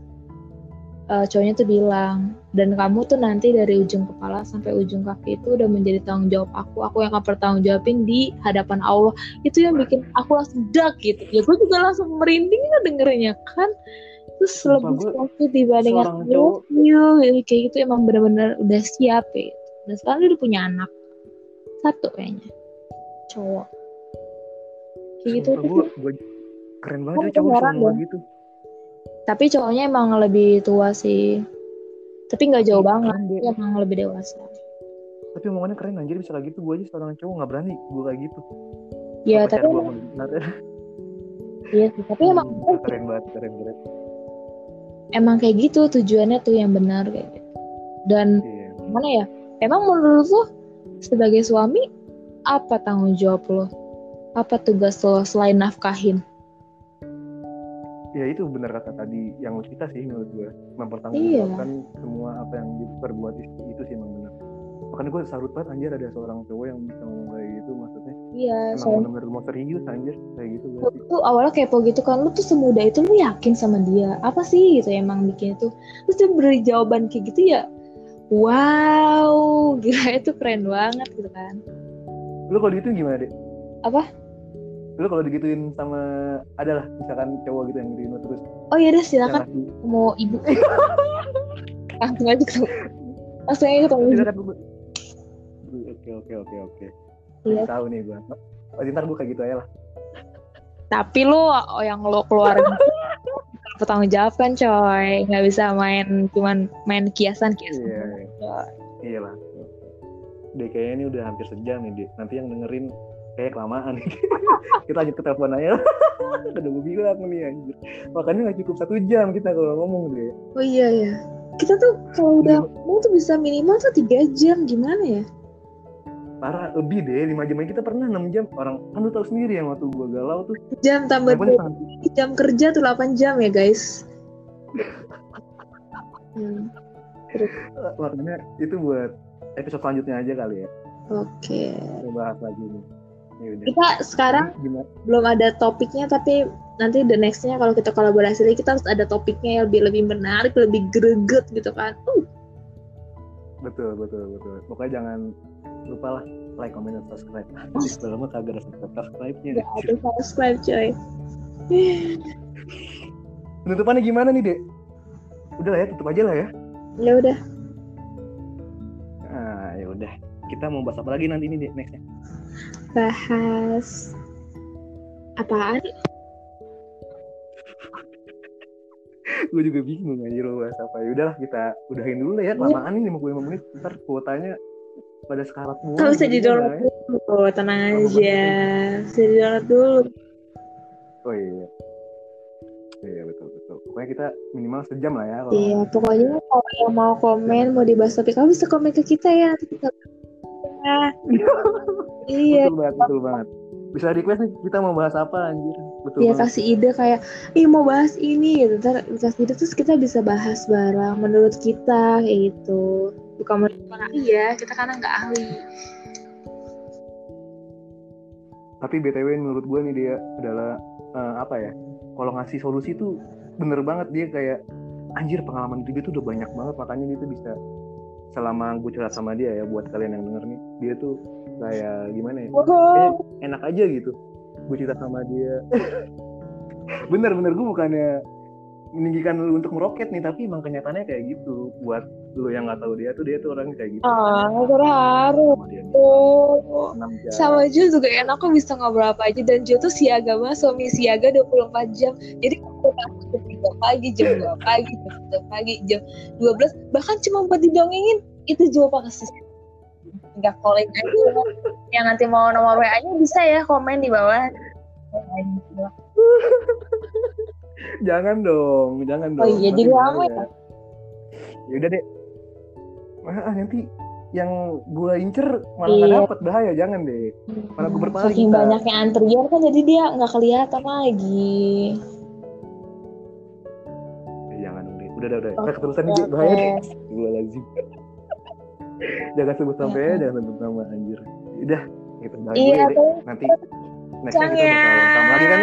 uh, cowoknya tuh bilang dan kamu tuh nanti dari ujung kepala sampai ujung kaki itu udah menjadi tanggung jawab aku. Aku yang akan bertanggung jawabin di hadapan Allah. Itu yang bikin aku langsung dak gitu. Ya gue juga langsung merinding dengernya kan? Terus lebih sakit dibanding aku. you kayak gitu emang benar-benar udah siap ya. Dan sekarang dia udah punya anak. Satu kayaknya. Cowok. Kayak gitu gue, gue keren banget ya cowok cowok gitu tapi cowoknya emang lebih tua sih. Tapi nggak jauh banget dia emang lebih dewasa. Tapi omongannya keren anjir bisa kayak gitu. Gue aja seorang cowok nggak berani gue kayak gitu. Iya tapi [LAUGHS] iya sih tapi emang keren banget keren keren emang kayak gitu tujuannya tuh yang benar kayak gitu. Dan iya. mana ya emang menurut lo sebagai suami apa tanggung jawab lo apa tugas lo selain nafkahin ya itu benar kata tadi yang kita sih menurut gue mempertanggungjawabkan iya. semua apa yang diperbuat itu, itu sih emang benar. Makanya gue salut banget anjir ada seorang cowok yang bisa ngomong kayak gitu maksudnya. Iya emang benar mau serius anjir kayak gitu gue tuh awalnya kepo gitu kan lu tuh semudah itu lu yakin sama dia? Apa sih gitu emang bikin itu? Terus dia beri jawaban kayak gitu ya wow gila [LAUGHS] itu keren banget gitu kan. Lu kalau gitu gimana deh apa lu kalau digituin sama adalah misalkan cowok gitu yang gituin lu terus. Oh iya deh silakan. Mau ibu. [LAUGHS] Langsung aja ketemu langsung aja ketemu oke oke oke oke. Iya. tahu nih gua. Oh, ntar gua kayak gitu aja lah. Tapi lu oh, yang lo keluar [LAUGHS] bertanggung jawab kan coy. Nggak bisa main cuman main kiasan kiasan. Iya, iya. iya lah. Deh kayaknya ini udah hampir sejam nih deh nanti yang dengerin kayak kelamaan. [LAUGHS] Kita lanjut ke telepon aja. [LAUGHS] Udah gue bilang nih anjir. Makanya nggak cukup satu jam kita kalau ngomong deh oh iya ya kita tuh kalau udah mau tuh bisa minimal tuh tiga jam. Gimana ya? Parah lebih deh. Lima jam kita pernah enam jam. Orang kan lu tau sendiri yang waktu gue galau tuh. Jam tambah dua jam kerja tuh 8 jam ya guys. [LAUGHS] Hmm. makanya itu buat episode selanjutnya aja kali ya. Oke. Okay. kita bahas lagi nih Yaudah. kita sekarang Gimana? belum ada topiknya tapi nanti the nextnya kalau kita kolaborasi lagi kita harus ada topiknya yang lebih lebih menarik lebih greget gitu kan. Uh. betul betul betul. Pokoknya jangan lupa lah like comment dan subscribe. [LAUGHS] Sebelum lama kagak ada subscribe nya ya, ada subscribe coy. [LAUGHS] Penutupannya gimana nih dek? Udah lah ya tutup aja lah ya. Ya udah. Ah ya udah. Kita mau bahas apa lagi nanti ini dek? Nextnya bahas apaan? [LAUGHS] gue juga bingung aja lo bahas apa. Ya udahlah kita udahin dulu lah ya. Kelamaan ini 55 menit. Ntar kuotanya pada sekarat mulu kalau bisa di download dulu tenang aja. bisa di download dulu. Oh iya iya. Betul betul. Pokoknya kita minimal sejam lah ya kalau iya pokoknya kalau yang mau komen mau dibahas topik kamu bisa komen ke kita ya kita iya. Betul banget betul banget. Bisa request nih kita mau bahas apa anjir? Betul Iya kasih ide kayak ih mau bahas ini gitu. Ntar kasih ide terus kita bisa bahas bareng menurut kita kayak gitu. Bukan menurut ahli ya kita karena nggak ahli. Tapi btw menurut gue nih dia adalah eh, apa ya kalau ngasih solusi tuh bener banget. Dia kayak anjir pengalaman dia tuh udah banyak banget makanya dia tuh bisa selama gue curhat sama dia ya buat kalian yang denger nih. Dia tuh kayak gimana ya? Kayak enak aja gitu. Gue cerita sama dia. Bener bener gue bukannya meninggikan lu untuk meroket nih tapi emang kenyataannya kayak gitu. Buat lu yang nggak tahu dia tuh dia tuh orang kayak gitu Ah, terharu. Oh. Sama Jul juga enak kok bisa ngobrol apa aja dan Jul tuh siaga banget suami siaga 24 jam. Jadi aku jam 3 pagi, jam 2 pagi, jam 3 pagi, jam 12 bahkan cuma buat didongengin itu Jul pakai sistem. Enggak calling aja. Yang nanti mau nomor WA-nya bisa ya komen di bawah. [LAUGHS] jangan dong jangan Oh dong iya, Nanti jadi lama ya? ya udah deh ah, nanti yang gue incer malah Iya. dapet bahaya jangan deh Mana gue berpaling, Saking banyaknya antrian kan jadi dia nggak kelihatan lagi. Eh, jangan dong deh udah udah udah keterusan nih Dek. bahaya deh [LAUGHS] gue lazim jangan sebut sampai Ya. jangan sebut nama anjir udah gitu bahaya Iya, deh tapi nanti next kita ya. bakal rekam lagi kan